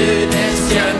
schönes Jahr.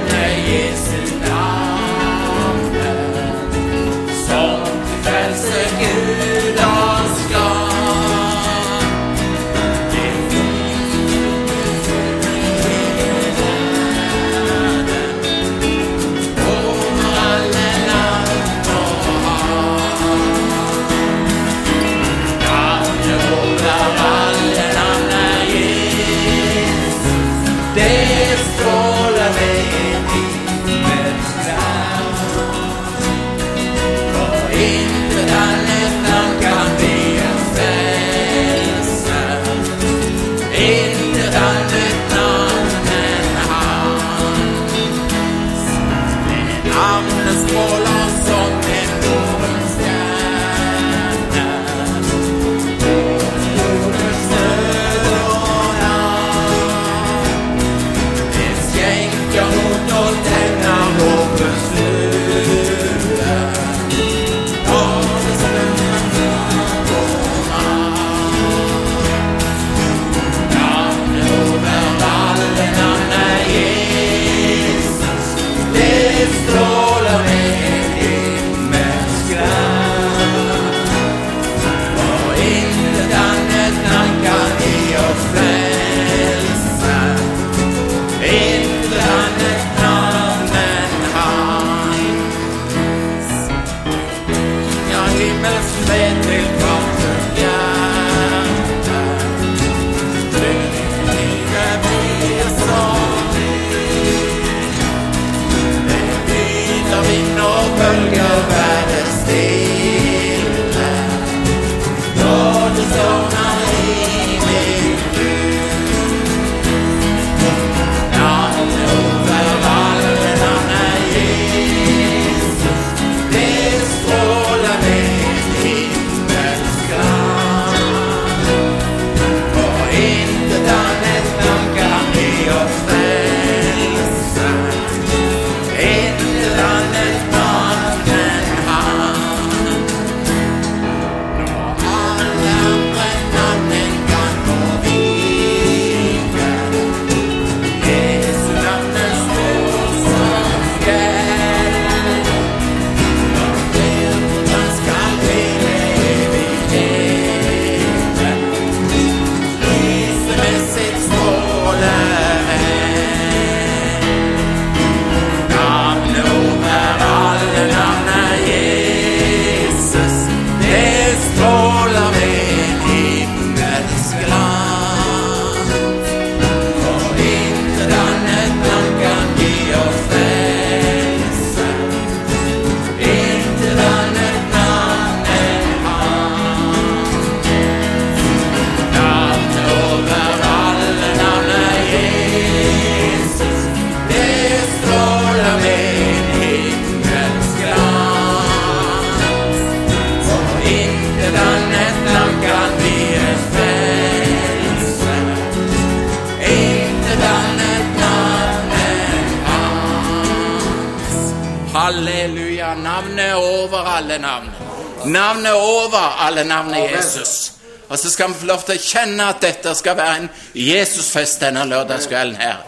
Navnet over alle navnene i Jesus. Og så skal vi få lov til å kjenne at dette skal være en Jesusfest denne lørdagskvelden her.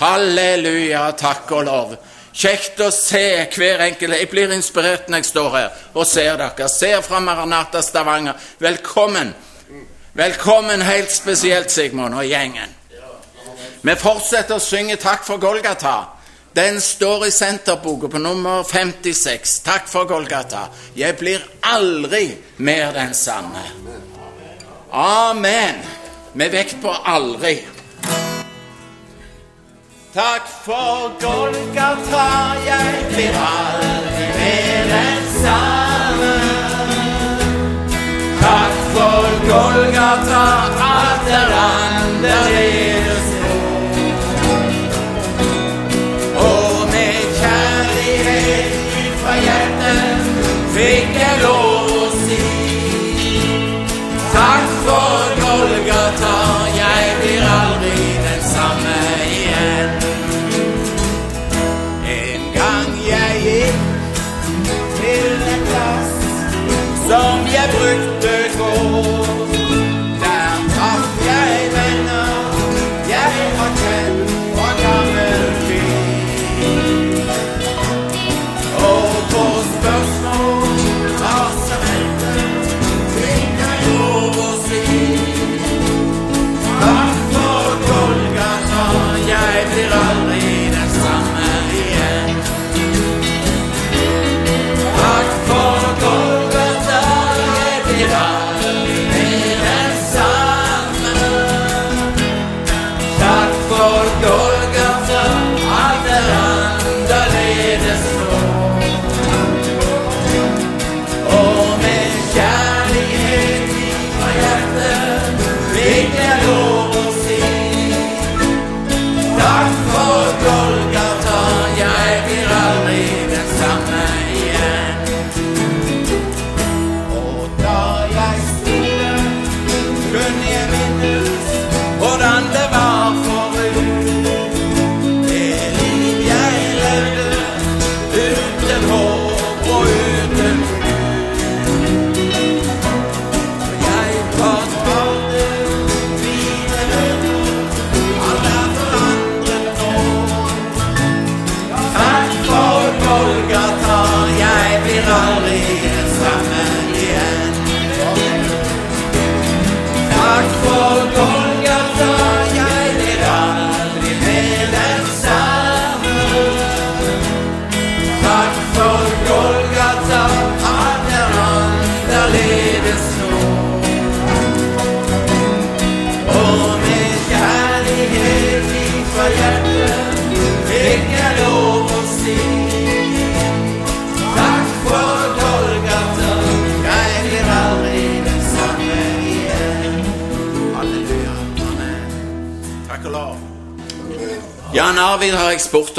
Halleluja, takk og lov. Kjekt å se hver enkelt. Jeg blir inspirert når jeg står her og ser dere. Ser fra Maranata Stavanger. Velkommen. Velkommen helt spesielt, Sigmund og gjengen. Vi fortsetter å synge 'Takk for Golgata'. Den står i senterboka på nummer 56. Takk for Golgata. Jeg blir aldri mer den samme. Amen. Med vekt på aldri. Takk for Golgata, jeg blir aldri mer den samme. Takk for Golgata, at det er annerledes. cielo.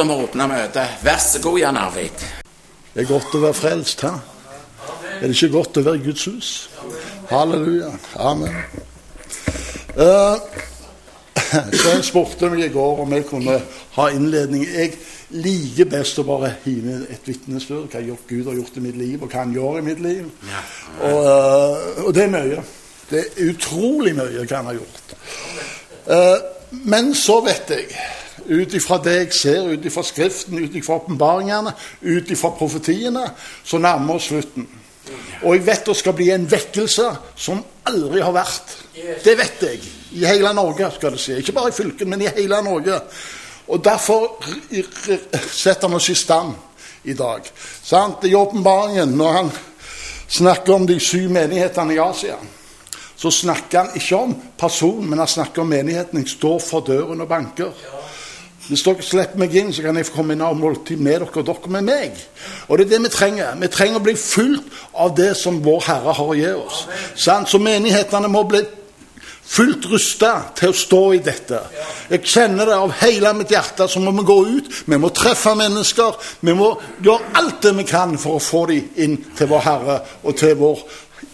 Om å åpne møtet. Vær så god, Jan Arvid. Det er godt å være frelst, hæ? Er det ikke godt å være i Guds hus? Halleluja. Amen. Uh, Svein spurte meg i går om jeg kunne ha innledning. Jeg liker best å bare hive et vitnesbyrd, hva Gud har gjort i mitt liv, og hva han gjør i mitt liv. Og, uh, og det er mye. Det er utrolig mye hva han har gjort. Uh, men så vet jeg ut ifra det jeg ser, ut ifra Skriften, ut ifra åpenbaringene, ut ifra profetiene, så nærmer oss slutten. Og jeg vet det skal bli en vekkelse som aldri har vært. Det vet jeg. I hele Norge, skal det si. Ikke bare i fylket, men i hele Norge. Og derfor setter han oss i stand i dag. Sant? I åpenbaringen, når han snakker om de syv menighetene i Asia, så snakker han ikke om personen, men han snakker om menigheten. Jeg står for døren og banker. Hvis dere slipper meg inn, så kan jeg få komme inn og måltid med dere, og dere med meg. Og det er det vi trenger. Vi trenger å bli fulgt av det som vår Herre har å gi oss. Så menighetene må bli fullt rusta til å stå i dette. Jeg kjenner det av hele mitt hjerte. Så må vi gå ut. Vi må treffe mennesker. Vi må gjøre alt det vi kan for å få dem inn til vår Herre og til vår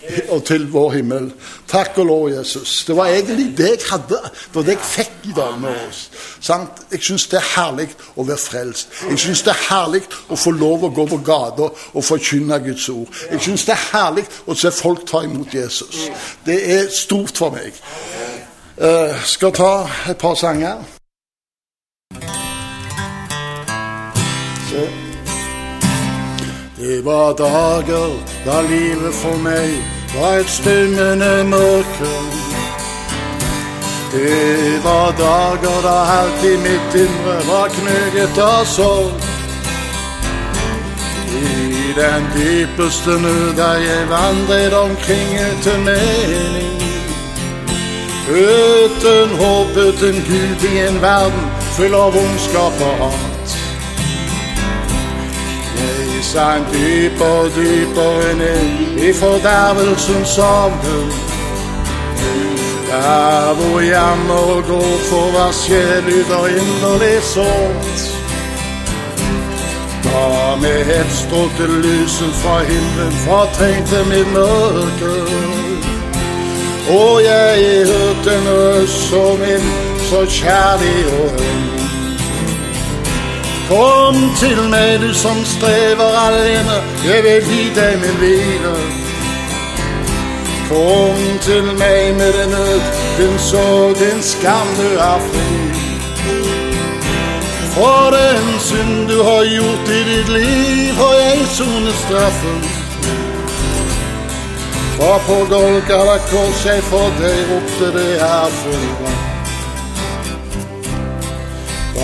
og til vår himmel. Takk og lov, Jesus. Det var egentlig det jeg hadde. Det var det jeg fikk i dag med oss. Sant? Jeg syns det er herlig å være frelst. Jeg syns det er herlig å få lov å gå på gata og forkynne Guds ord. Jeg syns det er herlig å se folk ta imot Jesus. Det er stort for meg. Uh, skal ta et par sanger. Se. Det var dager da livet for meg var et stummende mørke. Det var dager da alt i mitt indre var knøget av sorg. I den dypeste nød der jeg vandret omkring uten mening. Uten håp, uten Gud i en verden full av ondskap og hat. Jeg sang dypere dypere ned i fordervelsens avgrunn. Der hvor jammer gråt for hver sjel lyder inderlig sårt. Da med hetstrålte lyset fra himmelen fortrengte mitt mørke. Og jeg hørte en røst som min, så kjærlig og høy. Kom til meg, du som strever alene, jeg vil gi deg min hvile. Kom til meg med din nød, din sorg, din skam, du er fri. For den synd du har gjort i ditt liv, har jeg sonet straffen. For på Golgata kors jeg for deg ropte det er fullbrakt.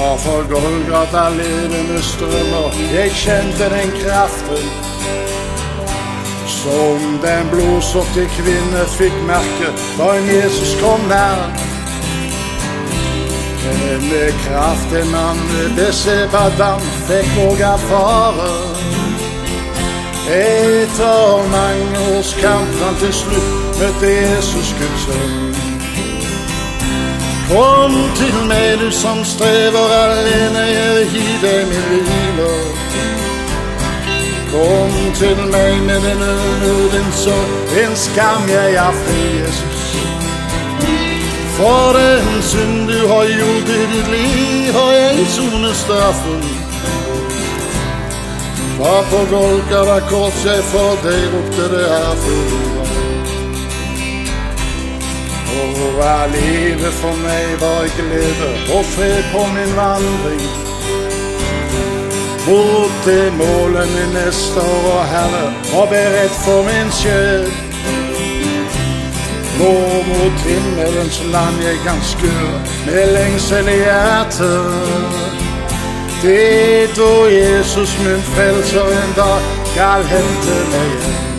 Var for Golgata levende strømmer, jeg kjente den kraften. Som den blodsorte kvinne fikk merke da Jesus kom nær. Denne kraften han Besebadam fikk òg erfare. Etter mange års kamp han til slutt møtte Jesus Guds sønn. Kom til meg, du som strever alene, jeg vil gi deg min hvile. Kom til meg med din nød, din sorg, en skam, jeg er fri, Jesus. For den synd du har gjort i ditt liv, har jeg sonet straffen. Var på Golgata kors jeg for deg ropte det er fullbrakt. Og er livet for meg var glede og fred på min vandring. Mot det målet min neste år, Herre, var beredt for min sjel. Nå mot himmelens land jeg kan skue med lengsel i hjertet. Det er da Jesus min frelser en dag skal hente meg hjem.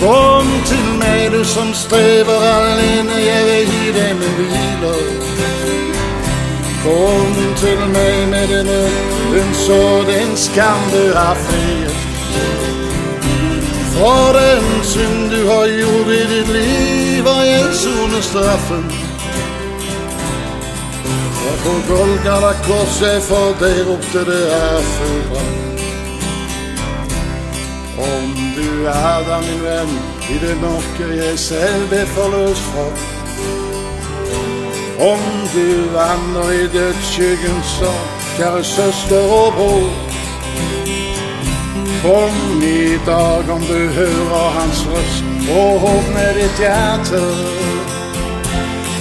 Kom til meg, du som strever alene, jeg vil gi deg min hvile. Kom til meg med din ønsk og din skam du har frihet. For den synd du har gjort i ditt liv, har jeg sonet straffen. Og på Golgata kors jeg for deg ropte det er fullbrakt. Om du er der, min venn, i det mørke jeg selv ble forløst fra. Om du vandrer i dødsskyggen, så kjære søster og bror. Kom i dag om du hører hans røst, og åpne ditt hjerte.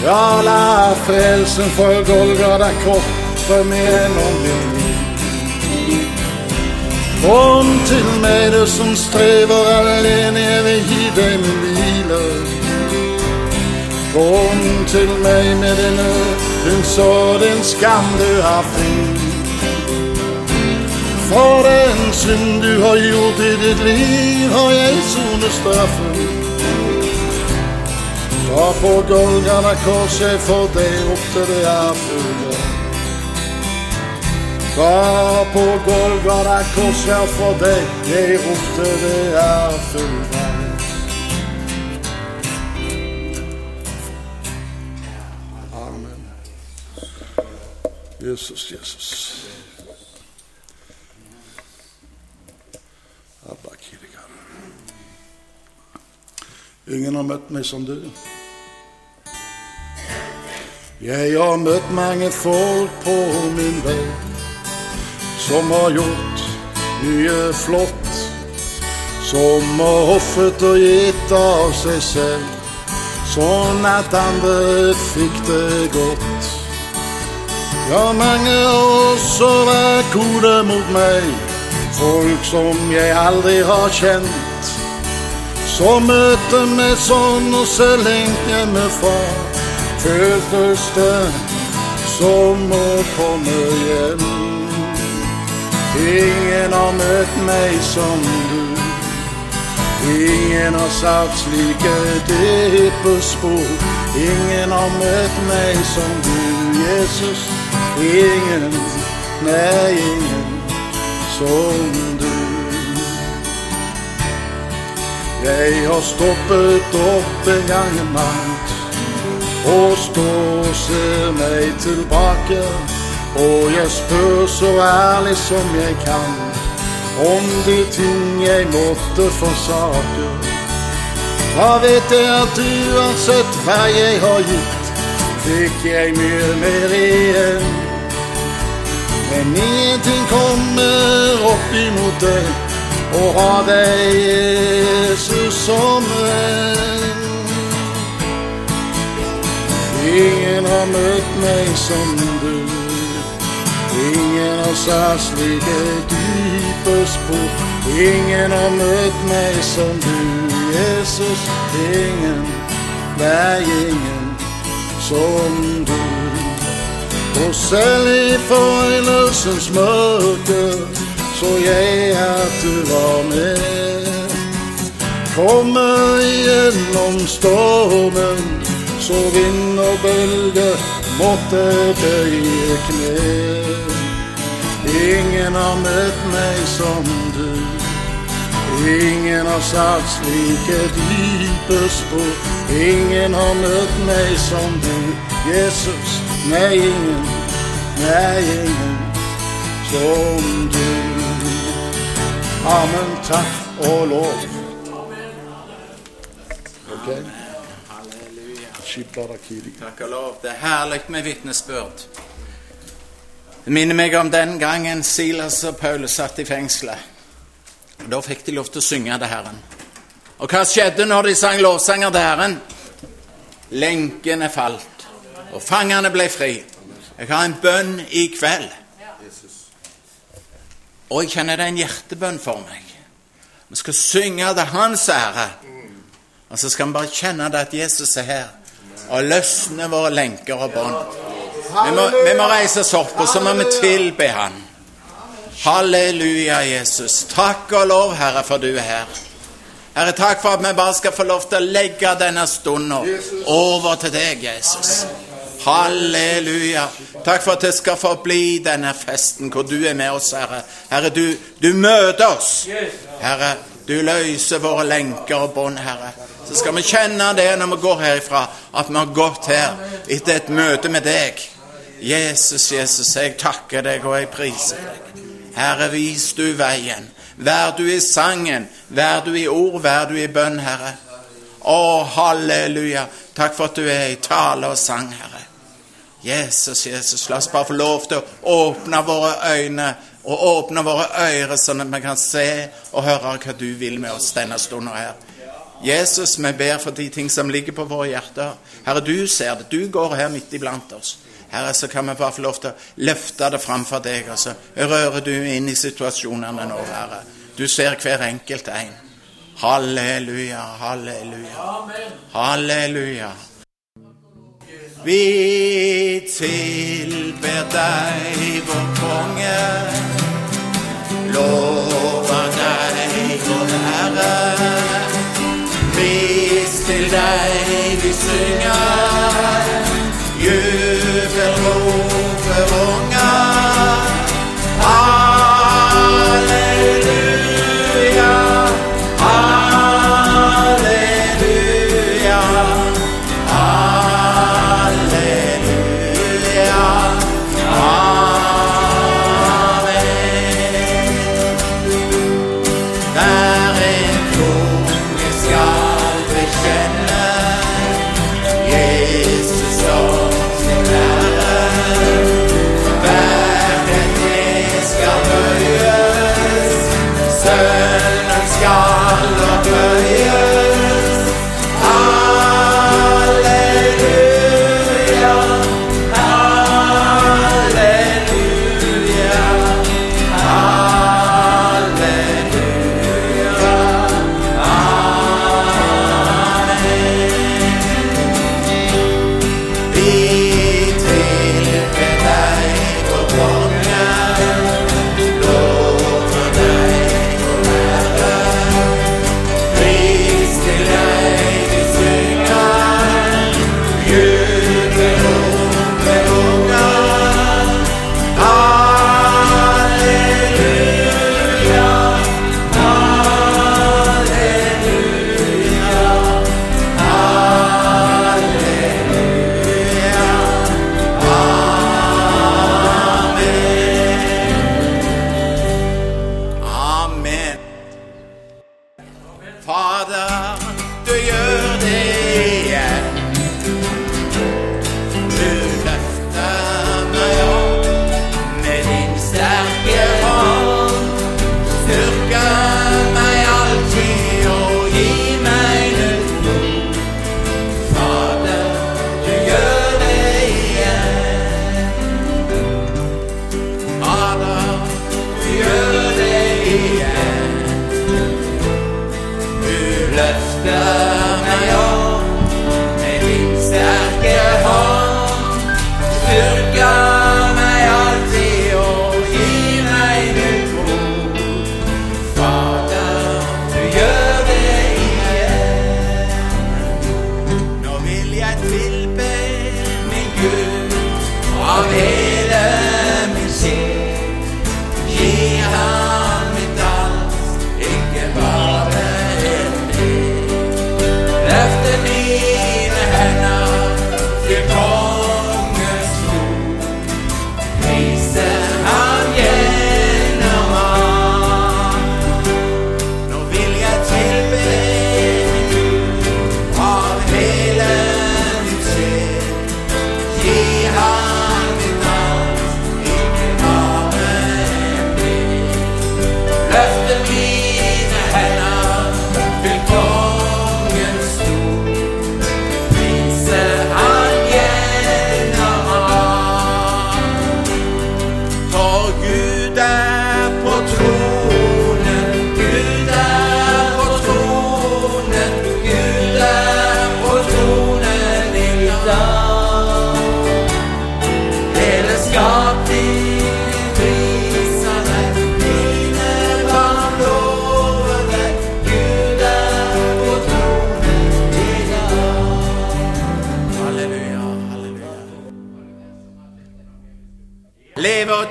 Ja, la frelsen for Golgata kors strømme gjennom din. Kom til meg, du som strever alene, jeg vil gi deg min hvile. Kom til meg med ønsk og din skam du har fri. For den synd du har gjort i ditt liv, har jeg sonet straffen. Da på Golgata kors jeg for deg til det er fullbrakt. Da på Golgata kors her for deg, jeg ropte det er fullbrakt. Amen. Jesus, Jesus. Ingen har møtt meg som du. Jeg har møtt mange folk på min vei som har gjort mye flott. Som har hoffet og gitt av seg selv, sånn at andre fikk det godt. Ja, mange også vært gode mot meg, folk som jeg aldri har kjent. Som møtte meg sånn og så lenge hjemmefra, føltes det som å komme hjem. Ingen har møtt meg som du. Ingen har satt slike dype spor. Ingen har møtt meg som du, Jesus. Ingen, nei, ingen som du. Jeg har stoppet opp en gang iblant og står og ser meg tilbake. Og jeg spør så ærlig som jeg kan om de ting jeg måtte forsake. Da vet jeg at uansett hva jeg har gitt, fikk jeg mye mer igjen. Men ingenting kommer opp imot deg, å ha deg, Jesus, som venn. Ingen har møtt meg som du. Ingen har satt slike dype spor. Ingen har møtt meg som du, Jesus. Ingen, nei, ingen som du. Og selv i foreløsens mørke så jeg at du var med. Kommer gjennom stormen, så vind og bølge måtte bøye kne. Ingen har møtt meg som du. Ingen har satt slike dype spor. Ingen har møtt meg som du, Jesus. Nei, ingen, nei, ingen som du. Amen, takk og lov. Ok? Takk og lov. Det er herlig med vitnesbyrd. Det minner meg om den gangen Silas og Paulus satt i fengselet. Og Da fikk de lov til å synge til Herren. Og hva skjedde når de sang lovsanger til Herren? Lenkene falt, og fangene ble fri. Jeg har en bønn i kveld. Og jeg kjenner det er en hjertebønn for meg. Vi skal synge til Hans ære. Og så skal vi bare kjenne det at Jesus er her og løsne våre lenker og bånd. Vi, må- vi må reise oss opp, og så må vi tilbe Han. Halleluja, Jesus. Takk og lov, Herre, for du er her. Herre, takk for at vi bare skal få lov til å legge denne stunden over til deg, Jesus. Halleluja. Takk for at det skal forbli denne festen hvor du er med oss, Herre. Herre, du, du møter oss. Herre, du løser våre lenker og bånd, Herre. Så skal vi kjenne det når vi går herifra, at vi har gått her etter et møte med deg. Jesus, Jesus, jeg takker deg og jeg priser deg. Herre, vis du veien. Vær du i sangen, vær du i ord, vær du i bønn, Herre. Å, halleluja. Takk for at du er i tale og sang, Herre. Jesus, Jesus, la oss bare få lov til å åpne våre øyne og åpne våre ører, sånn at vi kan se og høre hva du vil med oss denne stunden her. Jesus, vi ber for de ting som ligger på våre hjerter. Herre, du ser det. Du går her midt iblant oss. Herre, så kan vi bare få lov til å løfte det framfor deg, Altså. så rører du inn i situasjonene nå, Herre. Du ser hver enkelt en. Halleluja, halleluja, halleluja. Vi tilber deg, vår konge. Lover deg, vår Herre. Vis til deg vi synger. Jubelrop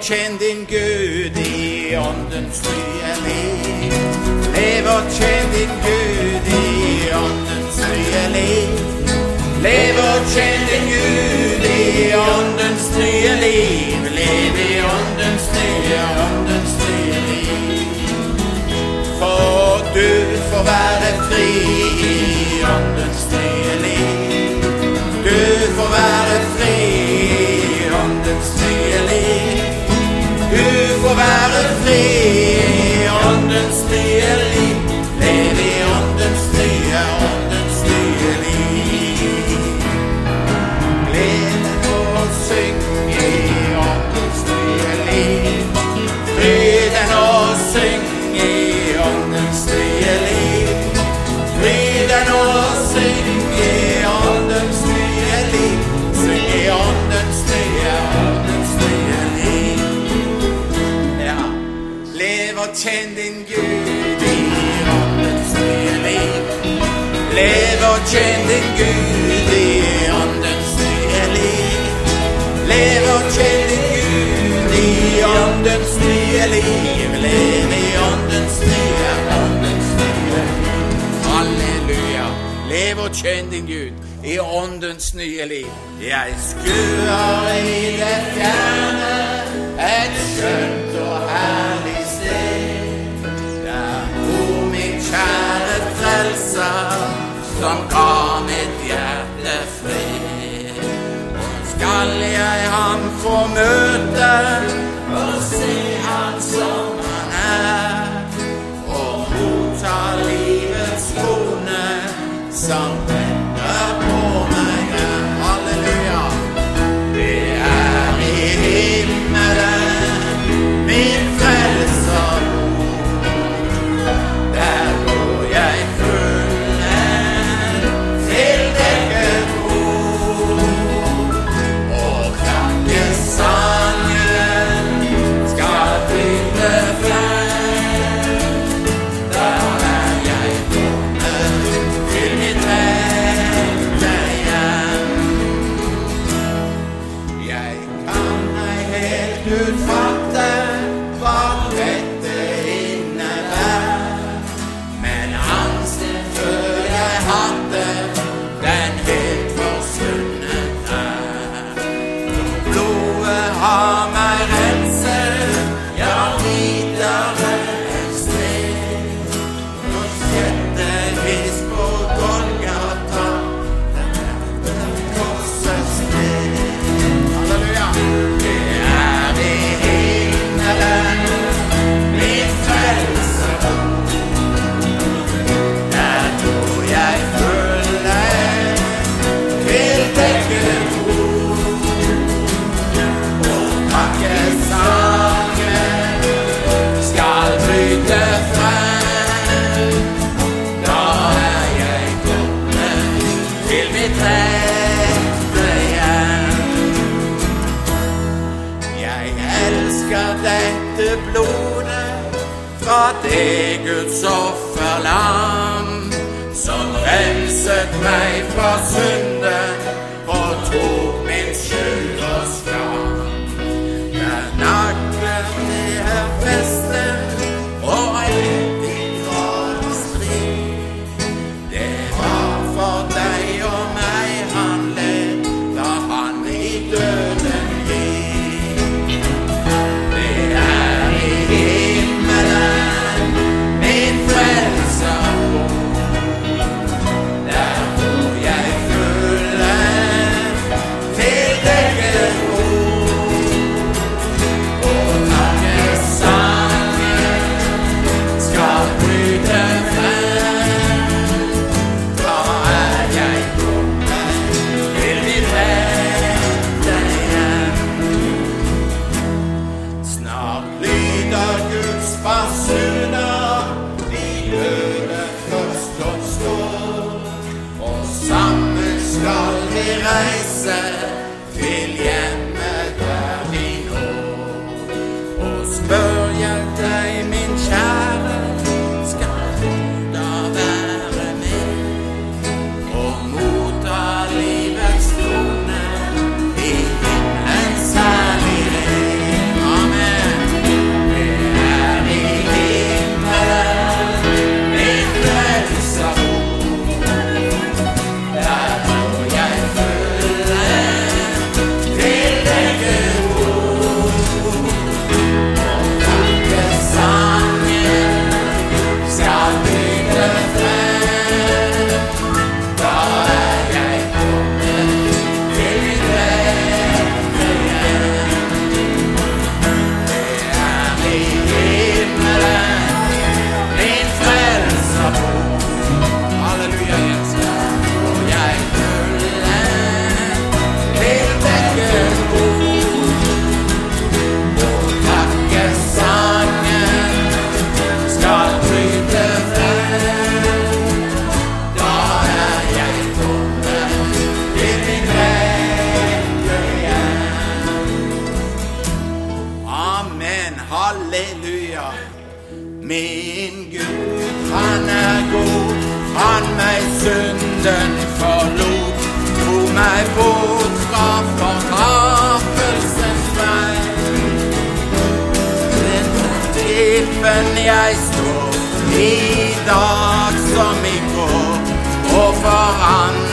kjenn din Gud i åndens nye liv. Lev og kjenn din Gud i åndens nye liv. Lev og kjenn din Gud i åndens nye liv. Lev i åndens nye, åndens nye liv. For du får være fri tjen din Gud i Åndens nye liv. Lev og tjen din Gud i Åndens nye liv. Lev i Åndens nye, Åndens nye liv. Halleluja. Lev og tjen din Gud i Åndens nye liv. Jeg skuer i det fjerne et skjønt og herlig sted, der bor min kjære frelser som ga mitt hjerte fred. Skal jeg ham få møte? Dag som i går, og forandres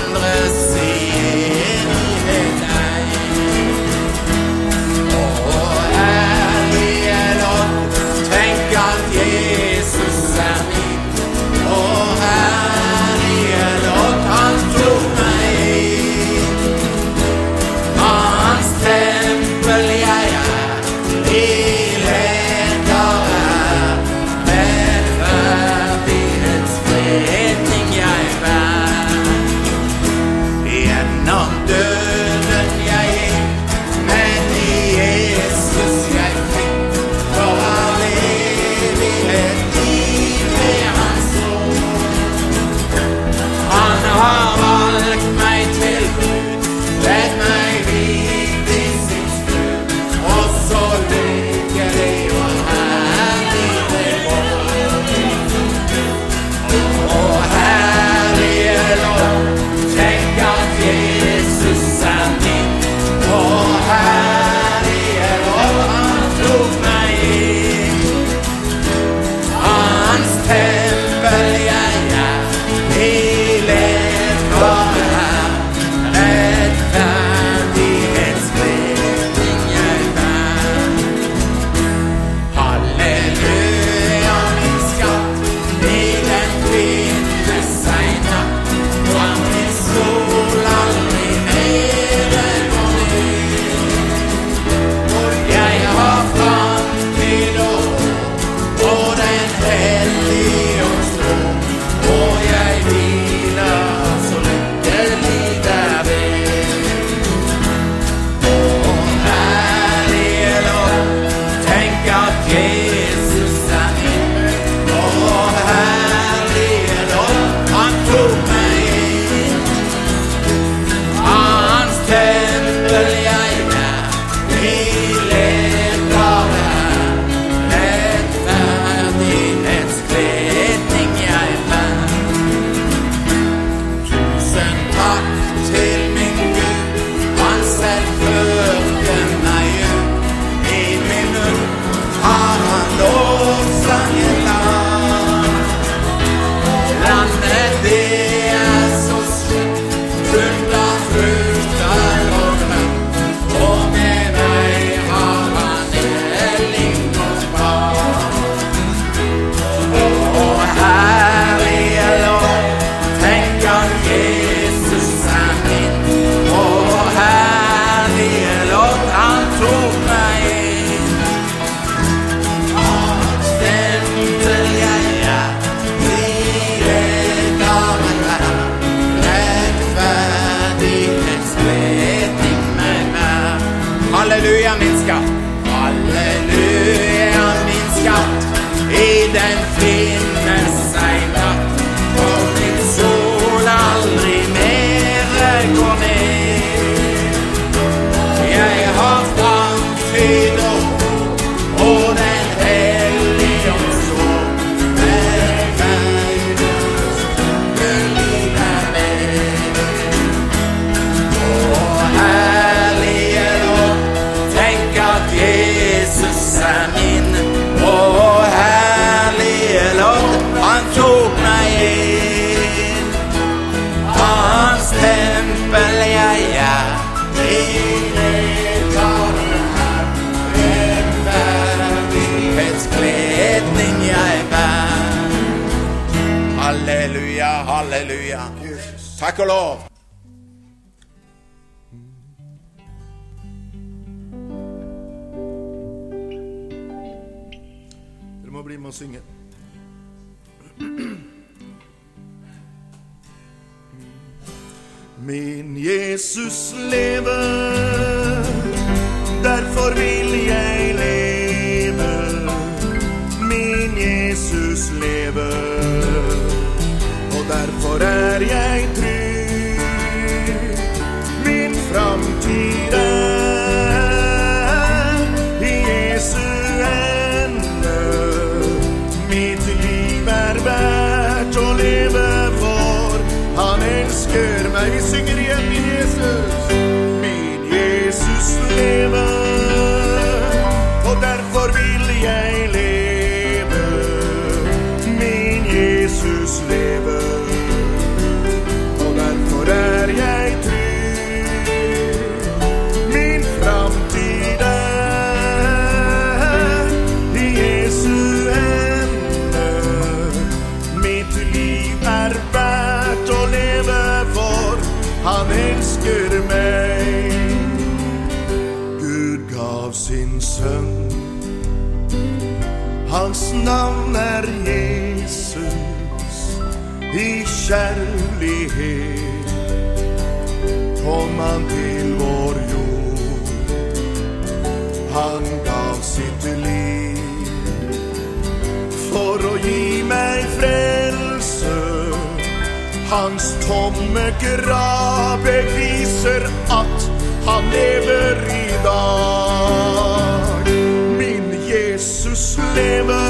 Hans tomme grav beviser at han lever i dag. Min Jesus lever,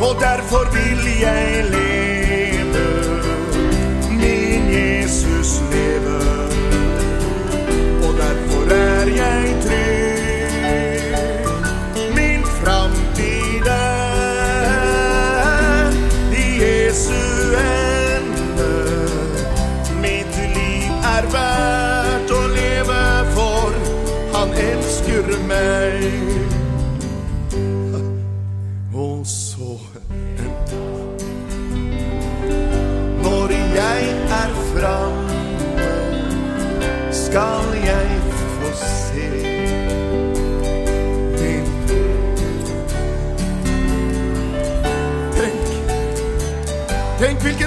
og derfor vil jeg leve.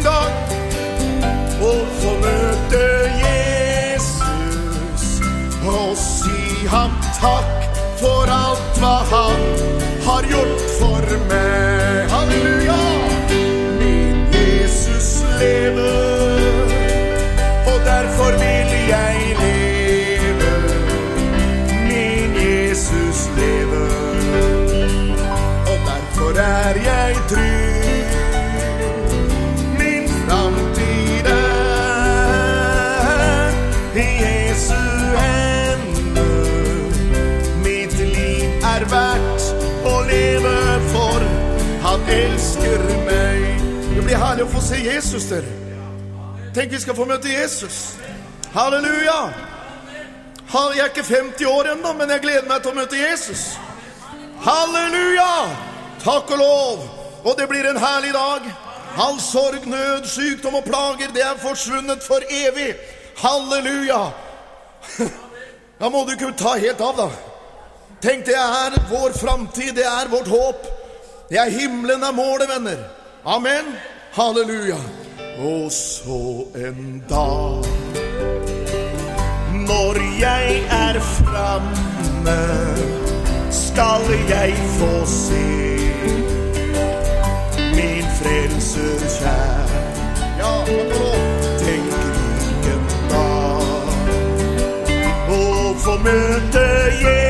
Hvilken dag å få møte Jesus og si ham takk for alt hva han har gjort for meg. Halleluja! Min Jesus lever, Det herlig å få se Jesus, dere. Tenk vi skal få møte Jesus. Halleluja! Jeg er ikke 50 år ennå, men jeg gleder meg til å møte Jesus. Halleluja! Takk og lov. Og det blir en herlig dag. All sorg, nød, sykdom og plager, det er forsvunnet for evig. Halleluja! Da må du ikke ta helt av, da. Tenk, det er vår framtid, det er vårt håp. Det er himmelen er målet, venner. Amen. Halleluja. Og så en dag når jeg er framme, skal jeg få se min frelser kjær. Ja. Tenk hvilken dag å få møte Jesus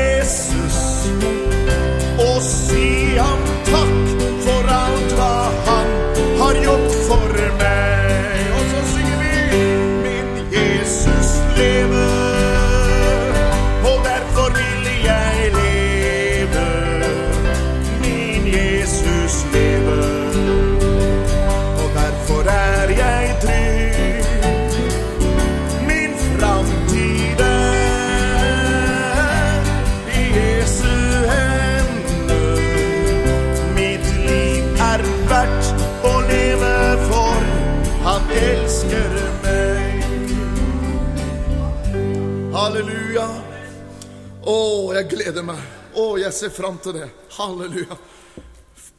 jeg ser fram til det. Halleluja.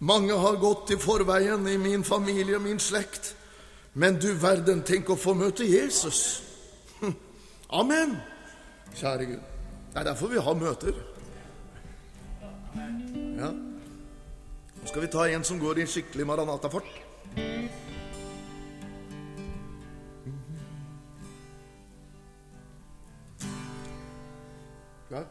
Mange har gått i forveien i min familie og min slekt. Men du verden, tenk å få møte Jesus. Hm. Amen. Kjære Gud. Det er derfor vi har møter. Ja. Nå skal vi ta en som går i skikkelig Maranatafart. Ja.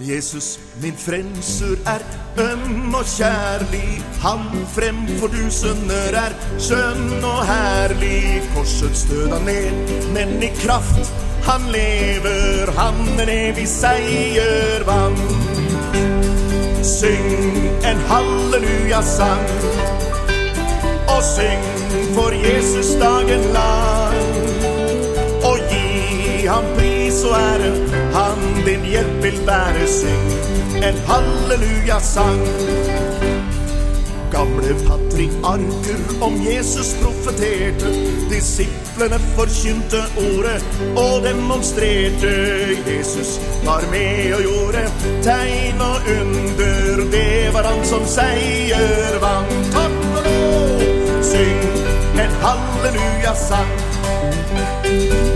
Jesus, min frelser, er øm og kjærlig. Han fremfor sønner er skjønn og herlig. Korsets død han ned, men i kraft han lever. Han en evig seier vant. Syng en halleluja-sang, og syng for Jesus dagen lang. Og gi ham pris og ære, din hjelp vil være. Syng en halleluja-sang. gamle patriarker om Jesus profeterte. Disiplene forkynte ordet og demonstrerte. Jesus var med og gjorde tegn og under. Det var han som seier vant. Takk og lov, syng en halleluja-sang.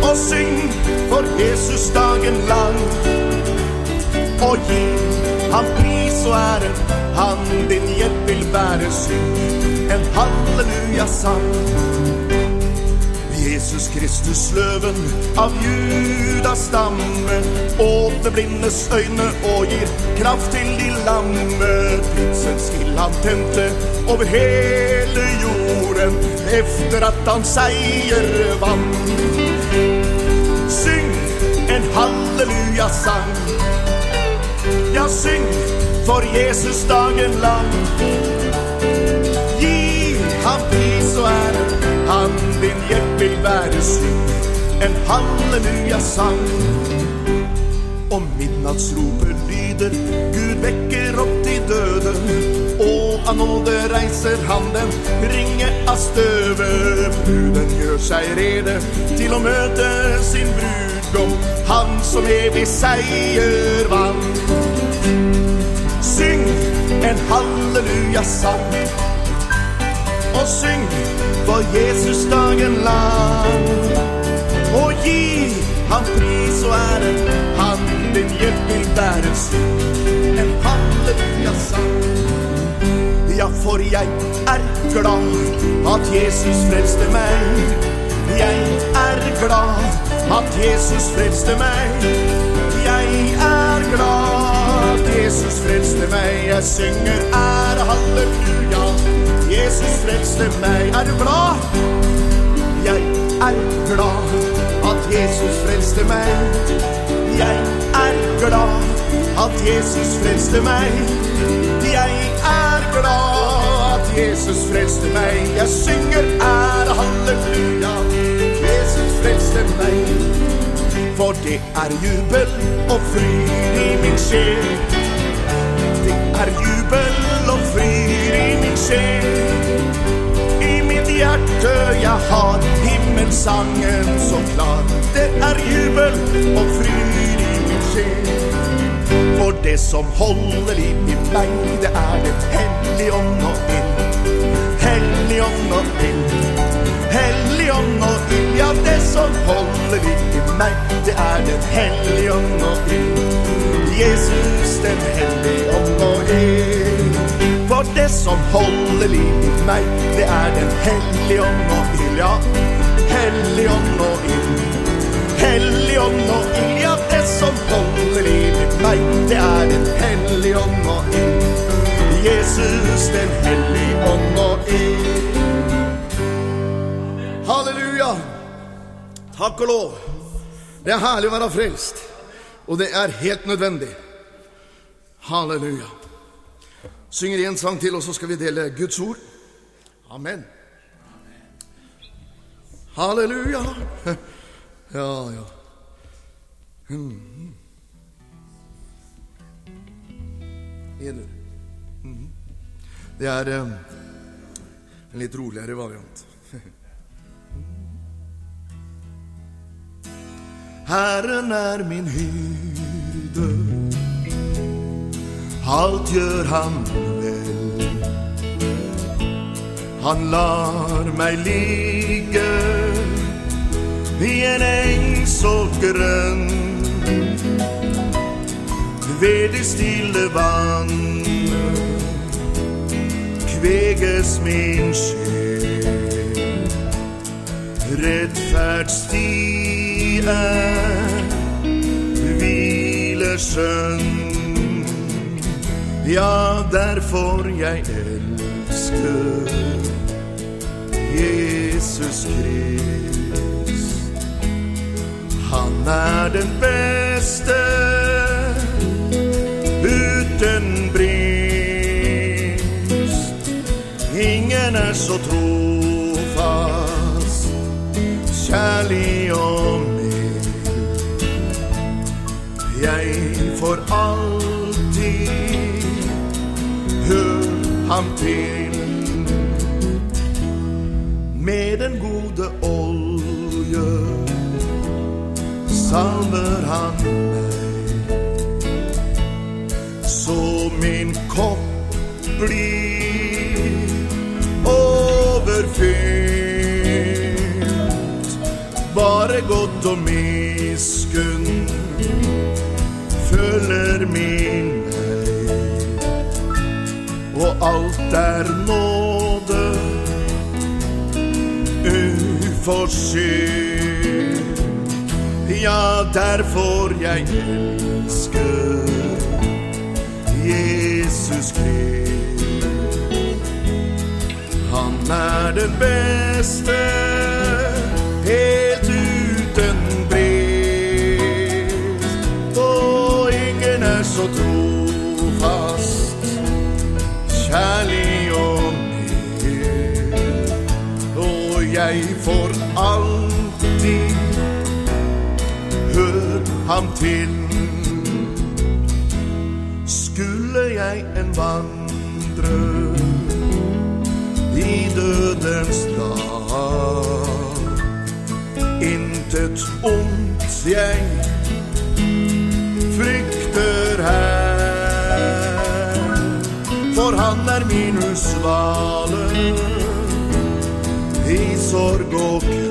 Og syng for Jesus dagen lang. Og gi han pris og ære, han din hjelp vil være syng. En halleluja-sang. Jesus Kristus, løven av Judas stamme, åpner blindes øyne og gir kraft til de lamme. Pinsens ild han tente over hele jorden, efter at han seier vant. Syng en halleluja-sang. Ja, syng for Jesus dagen lang. Gi ham pris og ære, han din hjelp vil være syng. En halleluja-sang. Og midnattsropet lyder, Gud vekker opp de døde. Og av nåde reiser han den ringe av støvet. Bruden gjør seg rede til å møte sin brudgom, han som evig seier vant. Syng en halleluja-sang. Og syng for Jesus dagen lang. Og gi han pris og ære, han din hjelp vil være syng. En halleluja-sang. Ja, for jeg er glad at Jesus frelste meg. Jeg er glad at Jesus frelste meg. Jeg er glad at Jesus frelste meg. Jeg synger ære halleluja. Jesus frelste meg. Er du glad? Jeg er glad at Jesus frelste meg. Jeg er glad at Jesus frelste meg. Jeg er glad at Jesus frelste meg. Jeg synger ære halleluja. Jesus frelste meg. For det er jubel og fryd i min sjel. Det er jubel og sjel. I mitt hjerte jeg har himmelsangen så klar. Det er jubel og fryd i min sjel. For det som holder liv i meg, det er den hellige ånd og ild. Hellig ånd og ild. Hellig ånd og ild. Ja, det som holder liv i meg, det er den hellige ånd og ild. Jesus, den hellige ånd og ild. For det som holder liv i meg, det er den hellige ånd og ild. Ja, hellig ånd og ild. Hellig ånd og ild. Ja, det som holder liv i meg, det er den hellige ånd og ild. Jesus, den hellige ånd og ild. Halleluja. Takk og lov. Det er herlig å være frelst, og det er helt nødvendig. Halleluja. Synger en sang til, og så skal vi dele Guds ord. Amen. Halleluja. Ja, ja. Mhm. Det er eh, en litt roligere variant. Herren er min hyrde, alt gjør han vel. Han lar meg ligge i en eng så grønn ved det stille vann. Kveges min sjel. Rettferdsstien hviler hvileskjønn ja, derfor jeg elsker Jesus Krist han er den beste uten brist. Ingen er så trofast, kjærlig og mild. Jeg får alltid ham til. med den gode olje salmer han meg, så min kopp blir overfylt. Bare godt og miskunn følger min alt er nåde uforskyldt. Ja, derfor jeg elsker Jesus Krist. Han er den beste, helt uten brist. Og ingen er så trofast, kjærlig og mild. Og jeg får alltid hør ham til. Skulle jeg en vandre i dødens dal, intet ondt jeg han er min usvale i sorg og kval.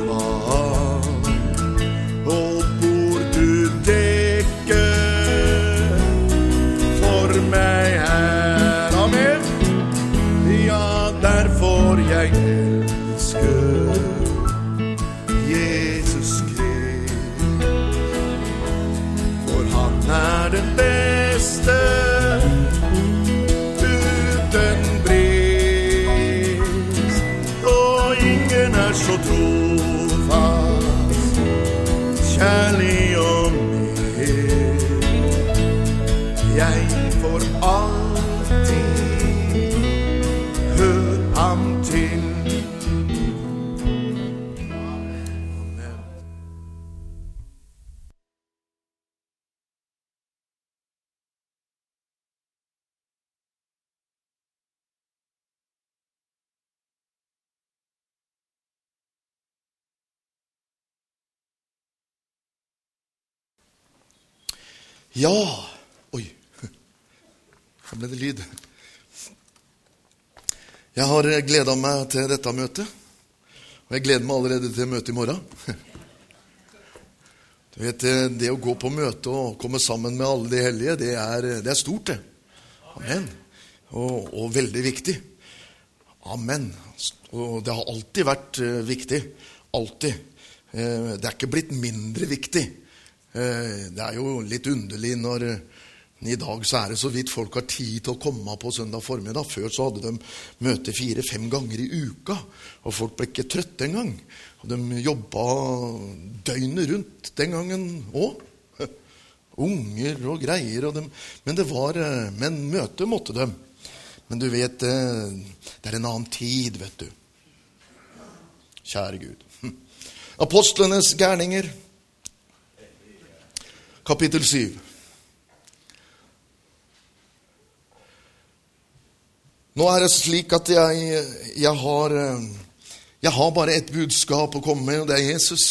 Ja Oi. så ble det lyd. Jeg har gleda meg til dette møtet. Og jeg gleder meg allerede til møtet i morgen. Du vet, Det å gå på møte og komme sammen med alle de hellige, det er, det er stort, det. Amen. Og, og veldig viktig. Amen. Og det har alltid vært eh, viktig. Alltid. Eh, det er ikke blitt mindre viktig. Eh, Det er jo litt underlig når eh, i dag så er det så vidt folk har tid til å komme på søndag formiddag. Før så hadde de møte fire-fem ganger i uka, og folk ble ikke trøtte engang. Og de jobba døgnet rundt den gangen òg. Unger og greier. Og dem. Men det var eh, Men møte måtte de. Men du vet, det er en annen tid, vet du. Kjære Gud. Hm. Apostlenes gærninger, kapittel 7. Nå er det slik at jeg, jeg, har, eh, jeg har bare ett budskap å komme med, og det er Jesus.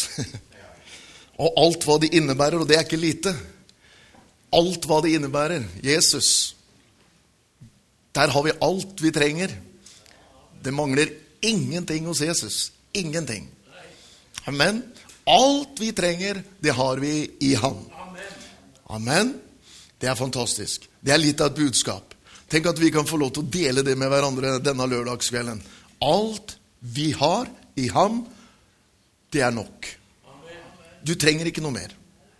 Og alt hva det innebærer, og det er ikke lite. Alt hva det innebærer. Jesus. Der har vi alt vi trenger. Det mangler ingenting hos Jesus. Ingenting. Men Alt vi trenger, det har vi i ham. Amen. Det er fantastisk. Det er litt av et budskap. Tenk at vi kan få lov til å dele det med hverandre denne lørdagskvelden. Alt vi har i ham, det er nok. Du trenger ikke noe mer.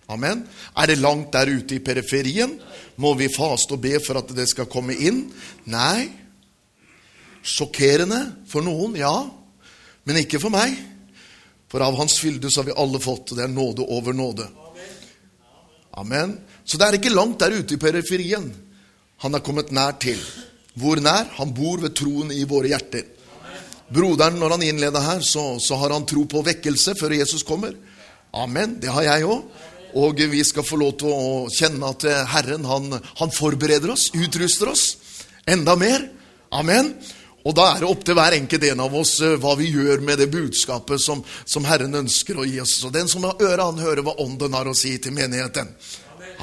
Amen. Er det langt der ute i periferien? Må vi faste og be for at det skal komme inn? Nei. Sjokkerende for noen, ja. Men ikke for meg. For av Hans fylde så har vi alle fått, det er nåde over nåde. Amen. Så det er ikke langt der ute i periferien. Han er kommet nær til. Hvor nær? Han bor ved troen i våre hjerter. Broderen, når han innleder her, så, så har han tro på vekkelse før Jesus kommer. Amen. Det har jeg òg. Og vi skal få lov til å kjenne at Herren han, han forbereder oss, utruster oss enda mer. Amen. Og da er det opp til hver enkelt en av oss eh, hva vi gjør med det budskapet som, som Herren ønsker å gi oss. Og den som har øre, han hører hva Ånden har å si til menigheten.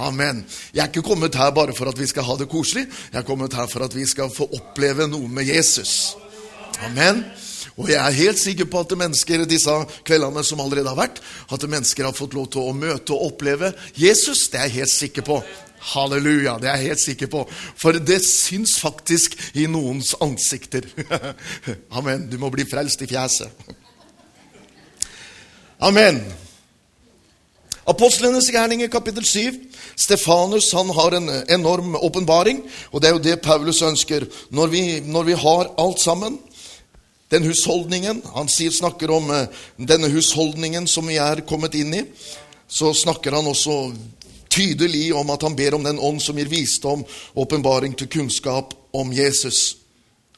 Amen. Jeg er ikke kommet her bare for at vi skal ha det koselig. Jeg er kommet her for at vi skal få oppleve noe med Jesus. Amen. Og jeg er helt sikker på at mennesker disse kveldene som allerede har vært, at mennesker har fått lov til å møte og oppleve Jesus. Det er jeg helt sikker på. Halleluja, det er jeg helt sikker på. For det syns faktisk i noens ansikter. Amen. Du må bli frelst i fjeset. Amen. Apostlenes gjerninger, kapittel 7. Stefanus han har en enorm åpenbaring, og det er jo det Paulus ønsker. Når vi, når vi har alt sammen, den husholdningen Han sier, snakker om eh, denne husholdningen som vi er kommet inn i. Så snakker han også tydelig om at han ber om den ånd som gir visdom, åpenbaring til kunnskap om Jesus.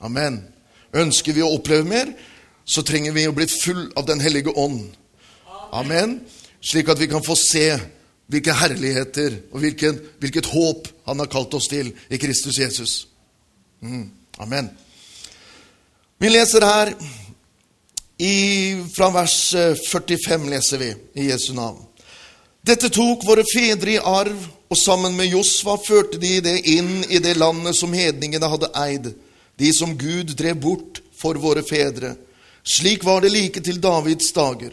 Amen. Ønsker vi å oppleve mer, så trenger vi å bli full av Den hellige ånd. Amen. Slik at vi kan få se hvilke herligheter og hvilken, hvilket håp han har kalt oss til i Kristus Jesus. Mm. Amen. Vi leser her i, fra vers 45 leser vi i Jesu navn. Dette tok våre fedre i arv, og sammen med Josva førte de det inn i det landet som hedningene hadde eid, de som Gud drev bort for våre fedre. Slik var det like til Davids dager.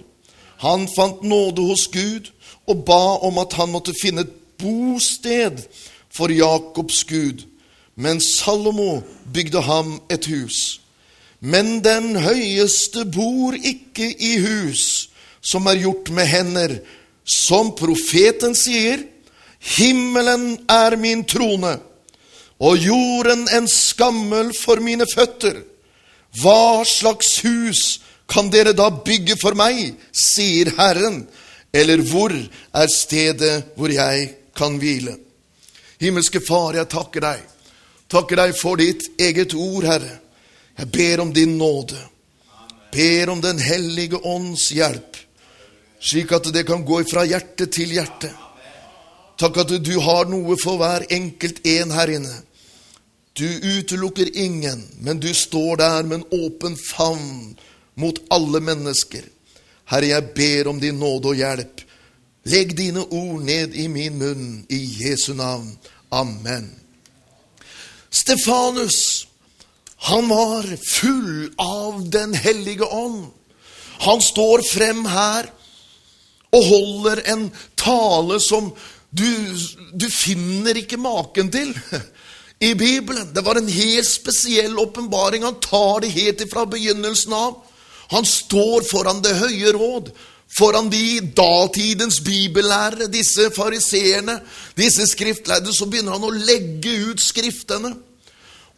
Han fant nåde hos Gud og ba om at han måtte finne et bosted for Jakobs Gud. Men Salomo bygde ham et hus. Men den høyeste bor ikke i hus som er gjort med hender, som profeten sier, himmelen er min trone, og jorden en skammel for mine føtter. Hva slags hus kan dere da bygge for meg, sier Herren, eller hvor er stedet hvor jeg kan hvile? Himmelske Far, jeg takker deg. Takker deg for ditt eget ord, Herre. Jeg ber om din nåde. Ber om Den hellige ånds hjelp slik at det kan gå fra hjerte til hjerte. Takk at du har noe for hver enkelt en her inne. Du utelukker ingen, men du står der med en åpen favn mot alle mennesker. Herre, jeg ber om din nåde og hjelp. Legg dine ord ned i min munn, i Jesu navn. Amen. Stefanus, han var full av Den hellige ånd. Han står frem her og holder en tale som du, du finner ikke maken til i Bibelen. Det var en helt spesiell åpenbaring. Han tar det helt ifra begynnelsen av. Han står foran Det høye råd, foran de datidens bibellærere, disse fariseerne, disse skriftlærde. Så begynner han å legge ut skriftene.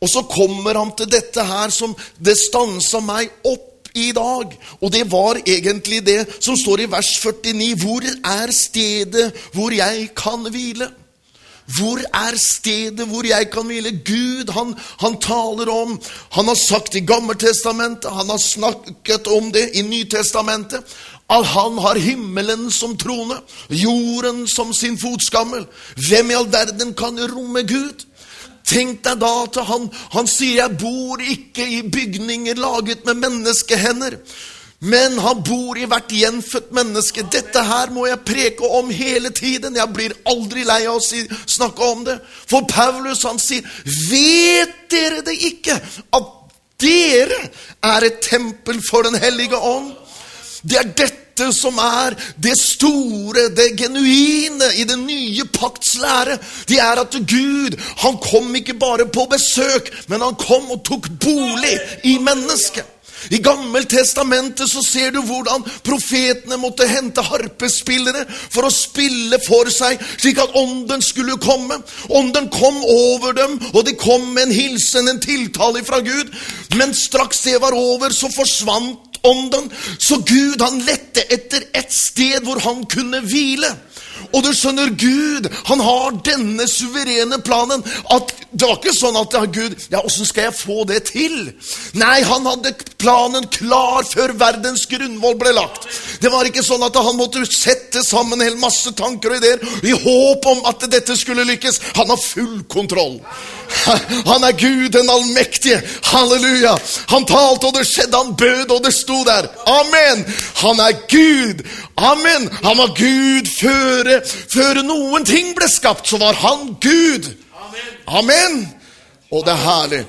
Og så kommer han til dette her som det stansa meg opp i dag. Og det var egentlig det som står i vers 49. Hvor er stedet hvor jeg kan hvile? Hvor er stedet hvor jeg kan hvile? Gud, han, han taler om Han har sagt i Gammeltestamentet, han har snakket om det i Nytestamentet, at han har himmelen som trone, jorden som sin fotskammel. Hvem i all verden kan romme Gud? Tenk deg da til han, han sier 'jeg bor ikke i bygninger laget med menneskehender'. Men han bor i hvert gjenfødt menneske. Dette her må jeg preke om hele tiden. Jeg blir aldri lei av å si, snakke om det. For Paulus han sier, 'Vet dere det ikke, at dere er et tempel for Den hellige ånd?' Det er dette dette som er det store, det genuine i den nye pakts lære. Det er at Gud, han kom ikke bare på besøk, men han kom og tok bolig i mennesket. I Gammeltestamentet så ser du hvordan profetene måtte hente harpespillere for å spille for seg, slik at ånden skulle komme. Ånden kom over dem, og de kom med en hilsen, en tiltale fra Gud. Men straks det var over, så forsvant ånden. Så Gud han lette etter et sted hvor han kunne hvile. Og du skjønner, Gud han har denne suverene planen. at Det var ikke sånn at ja, Gud, ja, åssen skal jeg få det til? Nei, han hadde planen klar før verdens grunnvoll ble lagt. Det var ikke sånn at han måtte sette sammen en masse tanker og ideer i håp om at dette skulle lykkes. Han har full kontroll. Han er Gud den allmektige. Halleluja. Han talte, og det skjedde. Han bød, og det sto der. Amen. Han er Gud. Amen. Han var Gud før, før noen ting ble skapt, så var han Gud. Amen. Og det er herlig.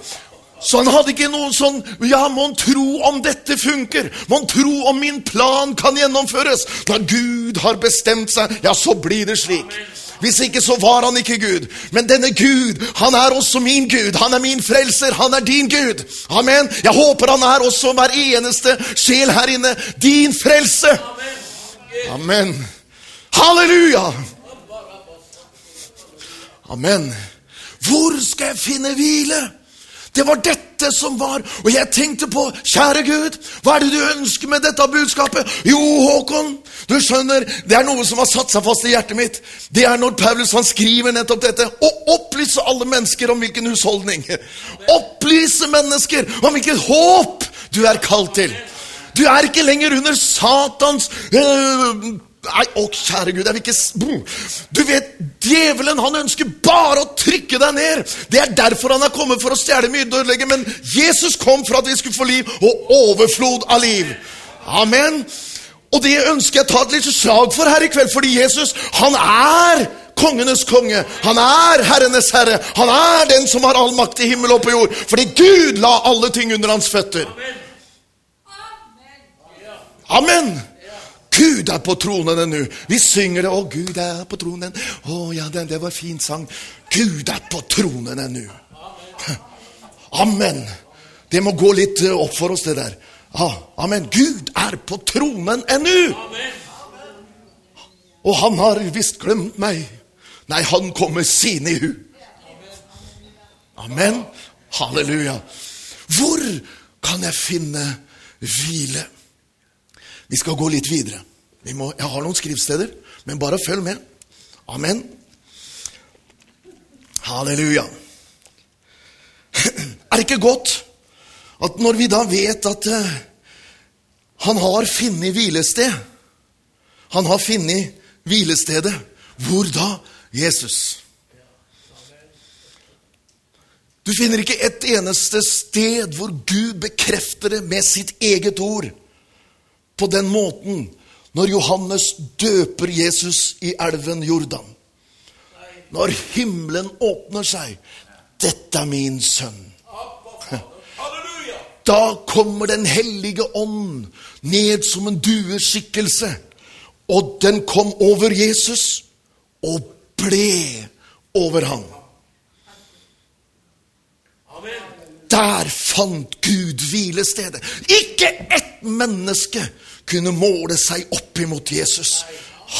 Så han hadde ikke noe sånn Ja, mon tro om dette funker? Mon tro om min plan kan gjennomføres? Da Gud har bestemt seg, ja, så blir det slik. Hvis ikke, så var han ikke Gud. Men denne Gud, han er også min Gud. Han er min frelser. Han er din Gud. Amen. Jeg håper han er også hver eneste sjel her inne. Din frelse. Amen. Halleluja. Amen. Hvor skal jeg finne hvile? Det var dette som var Og jeg tenkte på, kjære Gud, hva er det du ønsker med dette budskapet? Jo, Håkon, du skjønner, det er noe som har satt seg fast i hjertet mitt. Det er når Paulus han skriver nettopp dette. Å opplyse alle mennesker om hvilken husholdning. Opplyse mennesker om hvilket håp du er kalt til. Du er ikke lenger under Satans øh, Nei, å kjære Gud, jeg vil ikke Du vet, djevelen han ønsker bare å trykke deg ned. Det er derfor han er kommet for å stjele, mye ødelegge. Men Jesus kom for at vi skulle få liv, og overflod av liv. Amen. Og det ønsker jeg å ta et lite slag for her i kveld, fordi Jesus, han er kongenes konge. Han er herrenes herre. Han er den som har all makt i himmel og på jord. Fordi Gud la alle ting under hans føtter. Amen. Gud er på tronen ennå. Vi synger det. 'Å, Gud er på tronen'. Å ja, det, det var fin sang. Gud er på tronen ennå. Amen. Det må gå litt eh, opp for oss, det der. Ja, amen. Gud er på tronen ennå. Og han har visst glemt meg. Nei, han kommer sine i hu. Amen. Halleluja. Hvor kan jeg finne hvile? Vi skal gå litt videre. Vi må, jeg har noen skriftsteder, men bare følg med. Amen. Halleluja. Er det ikke godt at når vi da vet at eh, han har funnet hvilested Han har funnet hvilestedet. Hvor da? Jesus. Du finner ikke et eneste sted hvor Gud bekrefter det med sitt eget ord på den måten når Johannes døper Jesus i elven Jordan. Når himmelen åpner seg. 'Dette er min sønn'. Da kommer Den hellige ånd ned som en dueskikkelse. Og den kom over Jesus og ble over ham. Der fant Gud hvilestedet. Ikke ett menneske kunne måle seg opp imot Jesus.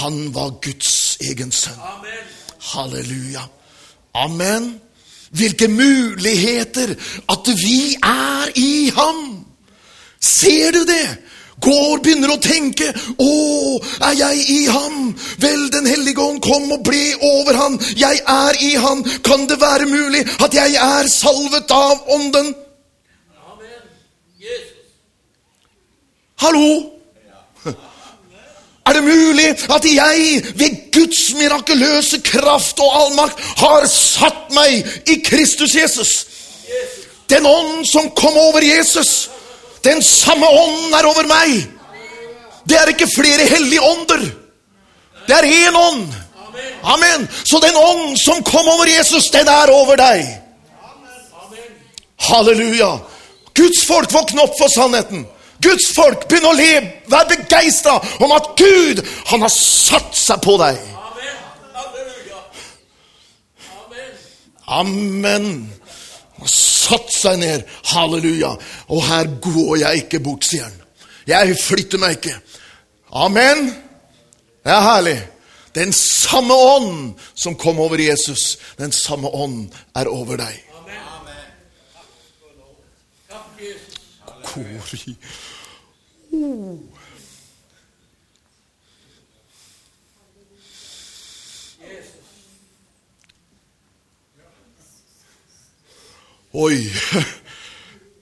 Han var Guds egen sønn. Halleluja. Amen. Hvilke muligheter at vi er i ham. Ser du det? Går, begynner å tenke 'Å, er jeg i ham?' Vel, Den hellige ånd kom og ble over han. Jeg er i han. Kan det være mulig at jeg er salvet av ånden? Hallo? Er det mulig at jeg ved Guds mirakuløse kraft og allmakt har satt meg i Kristus Jesus? Den ånd som kom over Jesus, den samme ånden er over meg. Det er ikke flere hellige ånder. Det er én ånd. Amen. Så den ånd som kom over Jesus, den er over deg. Halleluja. Guds folk våkne opp for sannheten. Guds folk, begynn å le, vær begeistra om at Gud, han har satt seg på deg. Amen. Han har satt seg ned. Halleluja. Og her går jeg ikke bort, sier han. Jeg flytter meg ikke. Amen. Det er herlig. Den samme ånd som kom over Jesus, den samme ånd er over deg. Amen. Kori. Oh. Oi.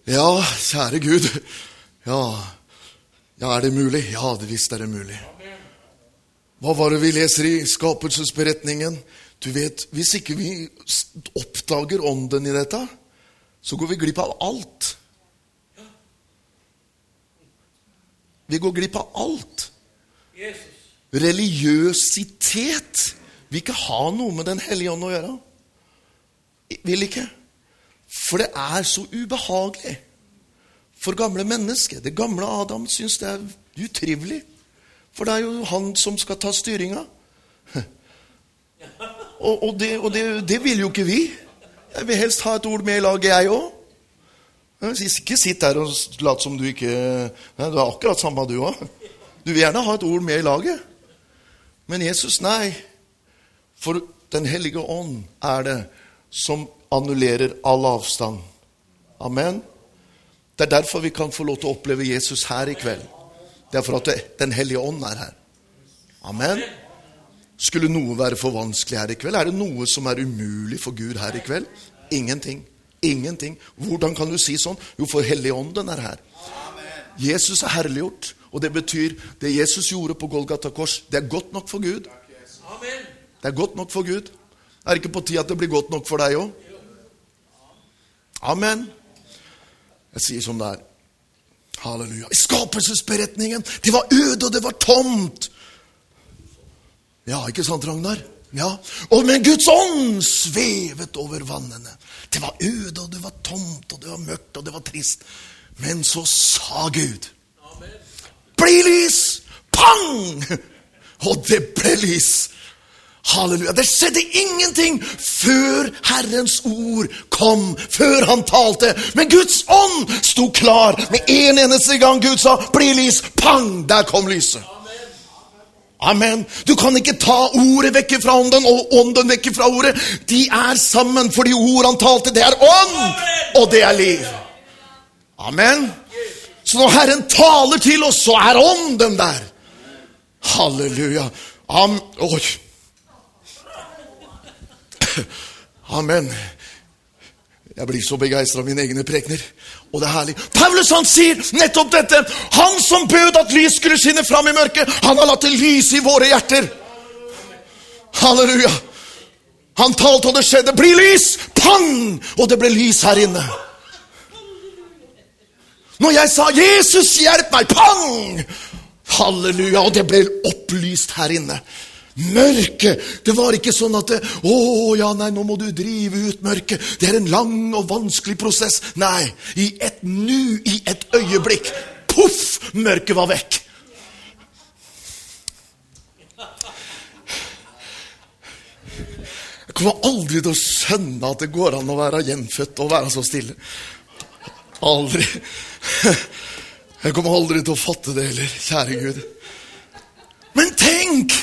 Ja, kjære Gud. Ja. ja, er det mulig? Ja, det visst er det mulig. Hva var det vi leser i skapelsesberetningen? Du vet, Hvis ikke vi oppdager ånden i dette, så går vi glipp av alt. Vi går glipp av alt. Religiøsitet vil ikke ha noe med Den hellige ånd å gjøre. Vil ikke. For det er så ubehagelig for gamle mennesker. Det gamle Adam syns det er utrivelig. For det er jo han som skal ta styringa. Og, og, det, og det, det vil jo ikke vi. Jeg vil helst ha et ord med i laget, jeg òg. Ikke sitt der og lat som du ikke Nei, Du er akkurat samme, du òg. Du vil gjerne ha et ord med i laget. Men Jesus, nei. For Den hellige ånd er det som annullerer all avstand. Amen. Det er derfor vi kan få lov til å oppleve Jesus her i kveld. Det er for at Den hellige ånd er her. Amen. Skulle noe være for vanskelig her i kveld? Er det noe som er umulig for Gud her i kveld? Ingenting. Ingenting. Hvordan kan du si sånn? Jo, for Helligånden er her. Jesus er herliggjort, og det betyr det Jesus gjorde på Golgata kors, det er godt nok for Gud. Det er godt nok for Gud. Er det ikke på tide at det blir godt nok for deg òg? Amen. Jeg sier som det er. Halleluja. I skapelsesberetningen det var øde, og det var tomt. Ja, ikke sant, Ragnar? Ja. Og men Guds ånd svevet over vannene. Det var øde, og det var tomt, og det var mørkt, og det var trist. Men så sa Gud Bli lys! Pang! Og det ble lys. Halleluja. Det skjedde ingenting før Herrens ord kom, før han talte. Men Guds ånd sto klar med en eneste gang Gud sa 'bli lys'. Pang! Der kom lyset. Amen. Du kan ikke ta ordet vekk fra ånden og ånden vekk fra ordet. De er sammen, fordi ord han talte, det er ånd, og det er liv. Amen. Så når Herren taler til oss, så er ånden der. Halleluja. Am Oi. Amen. Jeg blir så begeistra av mine egne prekener. Og det er herlig. Paulus han sier nettopp dette. Han som bød at lys skulle skinne fram i mørket, han har latt det lyse i våre hjerter. Halleluja. Han talte, og det skjedde. Bli lys! Pang! Og det ble lys her inne. Når jeg sa 'Jesus, hjelp meg', pang! Halleluja. Og det ble opplyst her inne. Mørket. Det var ikke sånn at det, 'Å ja, nei, nå må du drive ut mørket'. Det er en lang og vanskelig prosess. Nei. I et nu, i et øyeblikk, poff, mørket var vekk. Jeg kommer aldri til å skjønne at det går an å være gjenfødt og være så stille. Aldri. Jeg kommer aldri til å fatte det heller, kjære Gud. Men tenk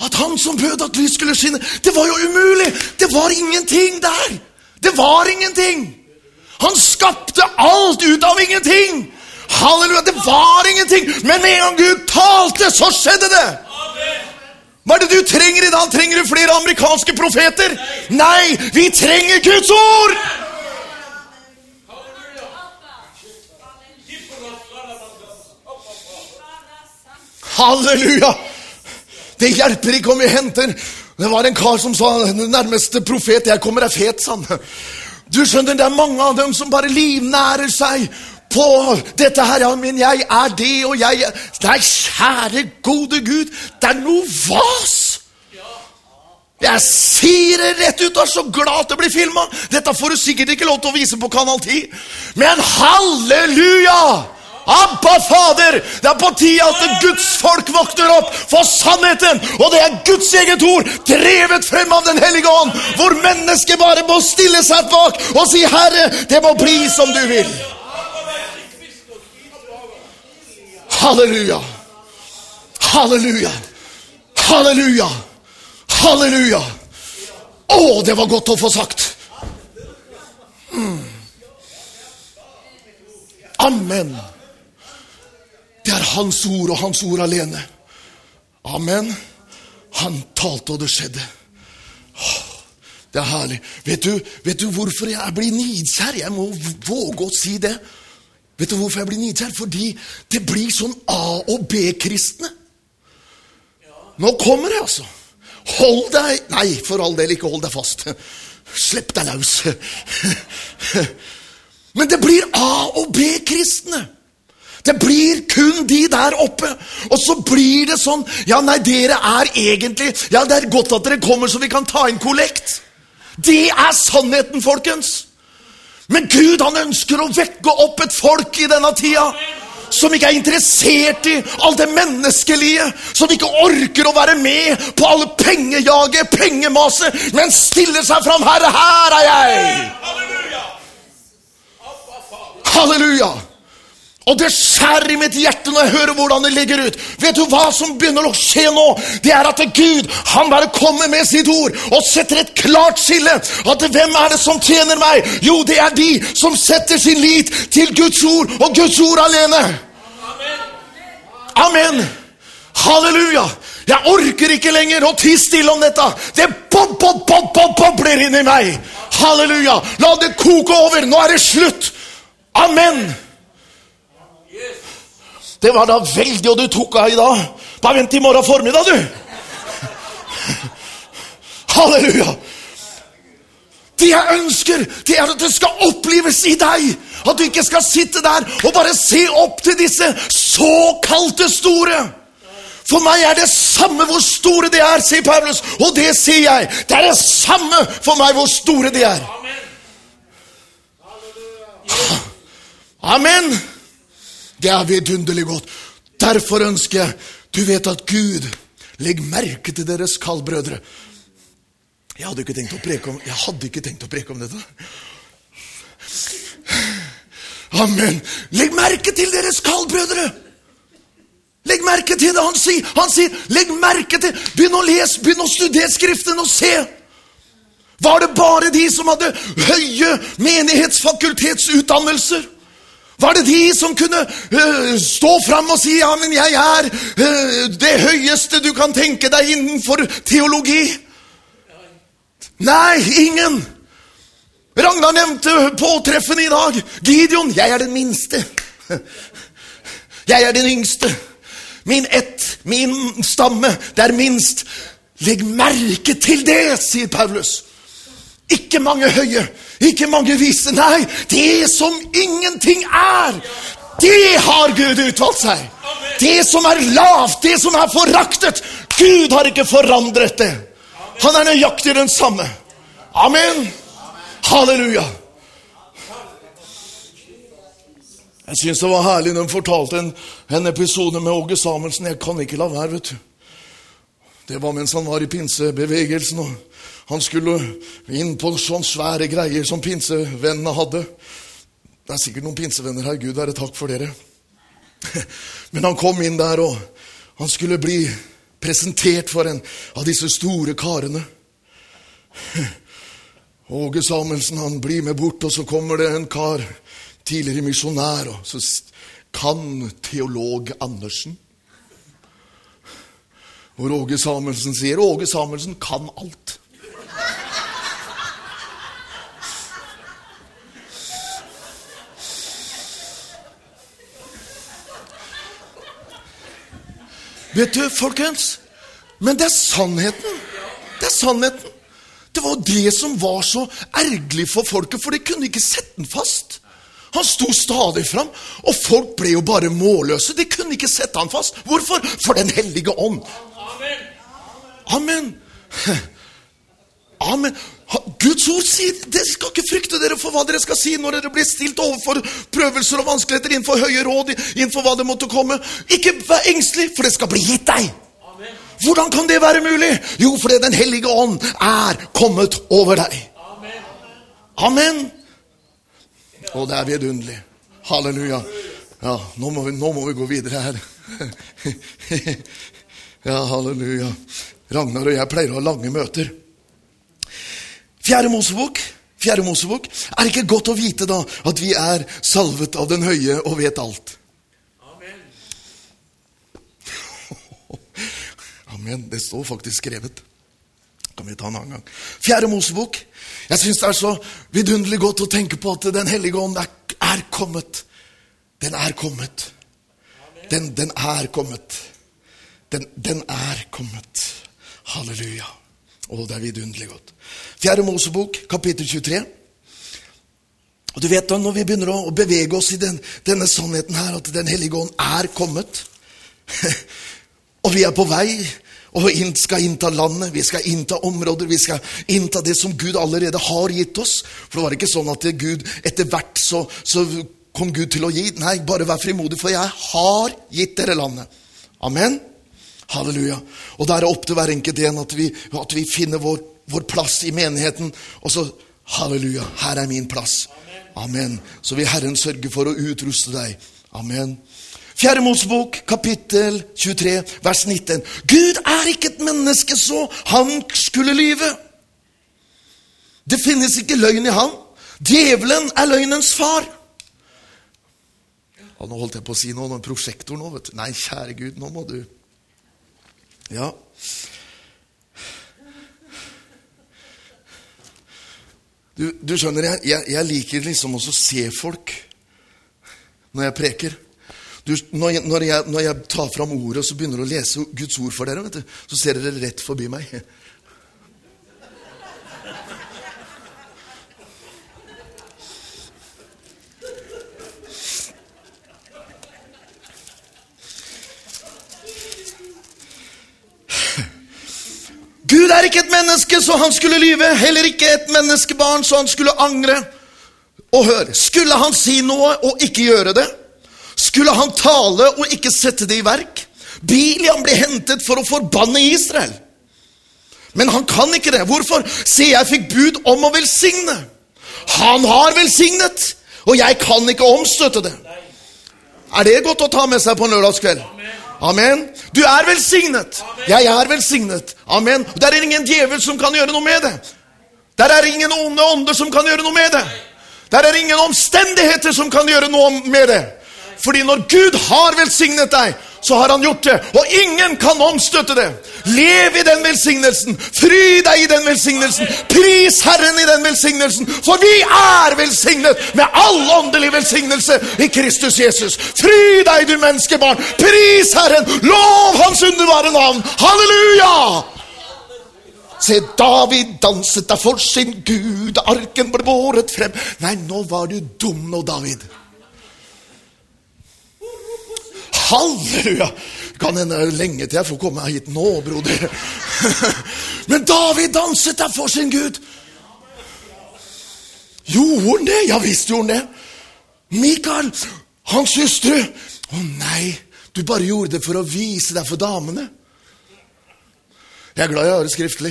at han som bød at lys skulle skinne, det var jo umulig! Det var ingenting der! Det var ingenting! Han skapte alt ut av ingenting! Halleluja, det var ingenting! Men med en gang Gud talte, så skjedde det! Hva er det du trenger i dag? Trenger du flere amerikanske profeter? Nei, vi trenger Guds ord! Halleluja! Det hjelper ikke om vi henter Det var en kar som sa den nærmeste profet jeg kommer, er fet, sa han. Du skjønner, det er mange av dem som bare livnærer seg på dette her. Ja, men jeg er det, og jeg er Nei, kjære gode Gud, det er noe vas! Jeg sier det rett ut, og er så glad at det blir filma. Dette får du sikkert ikke lov til å vise på Kanal 10. Men halleluja! Abba, Fader! Det er på tide at Guds folk våkner opp for sannheten! Og det er Guds eget ord, drevet frem av Den hellige ånd, hvor mennesket bare må stille seg bak og si, 'Herre, det må bli som du vil'. Halleluja! Halleluja! Halleluja! Halleluja! Å, det var godt å få sagt! Mm. Amen. Det er Hans ord og Hans ord alene. Amen. Han talte, og det skjedde. Det er herlig. Vet du, vet du hvorfor jeg blir nidkjær? Jeg må våge å si det. Vet du hvorfor jeg blir nidkjær? Fordi det blir sånn A- og B-kristne. Nå kommer det, altså. Hold deg Nei, for all del, ikke hold deg fast. Slipp deg løs. Men det blir A- og B-kristne. Det blir kun de der oppe. Og så blir det sånn Ja, nei, dere er egentlig Ja, det er godt at dere kommer, så vi kan ta inn kollekt. Det er sannheten, folkens. Men Gud han ønsker å vekke opp et folk i denne tida som ikke er interessert i alt det menneskelige, som ikke orker å være med på alle pengejaget, pengemaset, men stiller seg fram. Herre, her er jeg! Halleluja! Og det skjærer i mitt hjerte når jeg hører hvordan det ligger ut. Vet du hva som begynner å skje nå? Det er at Gud han bare kommer med sitt ord og setter et klart skille. At hvem er det som tjener meg? Jo, det er de som setter sin lit til Guds ord og Guds ord alene. Amen. Halleluja. Jeg orker ikke lenger å tie stille om dette. Det bob, bob, bob, bob, bobler inni meg. Halleluja. La det koke over. Nå er det slutt. Amen. Det var da veldig, og du tok av i dag. Bare vent til i morgen formiddag, du. Halleluja. Det jeg ønsker, det er at det skal opplives i deg. At du ikke skal sitte der og bare se opp til disse såkalte store. For meg er det samme hvor store de er, sier Paulus. Og det sier jeg. Det er det samme for meg hvor store de er. Amen. Amen. Det er vidunderlig godt. Derfor ønsker jeg Du vet at Gud Legg merke til deres kaldbrødre. Jeg hadde ikke tenkt å preke om, jeg hadde ikke tenkt å preke om dette. Amen. Legg merke til deres kaldbrødre. Legg merke til det han sier. Han sier, legg merke til Begynn å lese, begynn å studere Skriften og se. Var det bare de som hadde høye menighetsfakultetsutdannelser? Var det de som kunne uh, stå fram og si ja, men jeg er uh, det høyeste du kan tenke deg innenfor teologi? Nei, ingen. Ragnar nevnte påtreffende i dag. Gideon, jeg er den minste. Jeg er den yngste. Min ett, min stamme, det er minst. Legg merke til det, sier Paulus. Ikke mange høye, ikke mange vise. Nei, det som ingenting er, det har Gud utvalgt seg. Det som er lavt, det som er foraktet. Gud har ikke forandret det. Han er nøyaktig den samme. Amen. Halleluja. Jeg syns det var herlig når de fortalte en, en episode med Åge Samuelsen. Jeg kan ikke la være, vet du. Det var mens han var i pinsebevegelsen. og Han skulle inn på sånne svære greier som pinsevennene hadde. Det er sikkert noen pinsevenner her. Gud være takk for dere. Men han kom inn der, og han skulle bli presentert for en av disse store karene. Åge Samuelsen han blir med bort, og så kommer det en kar, tidligere misjonær, og så kan teolog Andersen. Hvor Åge Samuelsen sier Åge Samuelsen kan alt. Vet du, folkens Men det er sannheten. Det er sannheten. Det var det som var så ergerlig for folket, for de kunne ikke sette den fast. Han sto stadig fram, og folk ble jo bare målløse. De kunne ikke sette han fast. Hvorfor? For Den hellige ånd. Amen. Amen. Guds ord sier dere skal ikke frykte dere for hva dere skal si når dere blir stilt overfor prøvelser og vanskeligheter innenfor høye råd, innenfor hva det måtte komme. Ikke vær engstelig, for det skal bli gitt deg. Hvordan kan det være mulig? Jo, fordi Den hellige ånd er kommet over deg. Amen. Og det er vidunderlig. Halleluja. Ja, nå må vi, nå må vi gå videre her. ja, halleluja. Ragnar og jeg pleier å ha lange møter. Fjerde Mosebok. Fjerde Mosebok. Er det ikke godt å vite da at vi er salvet av Den høye og vet alt? Amen. Det står faktisk skrevet. Kan vi ta en annen gang. Fjerde Mosebok. Jeg syns det er så vidunderlig godt å tenke på at Den hellige ånd er, er kommet. Den er kommet. Den, den er kommet. Den, den er kommet. Halleluja. Å, det er vidunderlig godt. Fjerde Mosebok, kapittel 23. Og du vet da, Når vi begynner å bevege oss i den, denne sannheten her, at Den hellige ånd er kommet, og vi er på vei og vi skal innta landet, vi skal innta områder, vi skal innta det som Gud allerede har gitt oss. For det var ikke sånn at Gud etter hvert så, så kom Gud til å gi. Nei, bare vær frimodig, for jeg har gitt dere landet. Amen. Halleluja. Og da er det opp til hver enkelt en at vi, at vi finner vår, vår, plass i menigheten. Og så halleluja, her er min plass. Amen. Så vil Herren sørge for å utruste deg. Amen. Fjerde Mosebok, kapittel 23, vers 19. Gud er ikke et menneske så han skulle lyve. Det finnes ikke løgn i ham. Djevelen er løgnens far. Ja, nå holdt jeg på å si noe om prosjektor nå, vet du. Nei, kjære Gud, nå må du Ja. Du, du skjønner, jeg, jeg, jeg, liker liksom også å se folk når jeg preker. Du, når, jeg, når, når, jeg, tar fram ordet og så begynner å lese Guds ord for dere, du, så ser dere rett forbi meg. Gud er ikke et menneske, så han skulle lyve. Heller ikke et menneskebarn, så han skulle angre. Og hør, skulle han si noe og ikke gjøre det? Skulle han tale og ikke sette det i verk? Bilian ble hentet for å forbanne Israel. Men han kan ikke det. Hvorfor? Se, jeg fikk bud om å velsigne. Han har velsignet, og jeg kan ikke omstøtte det. Er det godt å ta med seg på en lørdagskveld? Amen. Du er velsignet. Jeg er velsignet. Amen. Der er ingen djevel som kan gjøre noe med det. Der er ingen onde ånder som kan gjøre noe med det. Der er ingen omstendigheter som kan gjøre noe med det. Fordi når Gud har velsignet deg, så har han gjort det. Og ingen kan omstøtte det. Lev i den velsignelsen. Fry deg i den velsignelsen. Pris Herren i den velsignelsen. For vi er velsignet med all åndelig velsignelse i Kristus Jesus. Fry deg, du menneskebarn. Pris Herren. Lov Hans underbare navn. Halleluja! Se, David danset da for sin Gud, arken ble båret frem. Nei, nå var du dum nå, David. Halleluja! Kan hende lenge til jeg får komme hit nå, broder. Men David danset der for sin Gud. Gjorde han det? Ja visst gjorde han det. Mikael, hans hustru Å nei, du bare gjorde det for å vise deg for damene. Jeg er glad jeg har det skriftlig.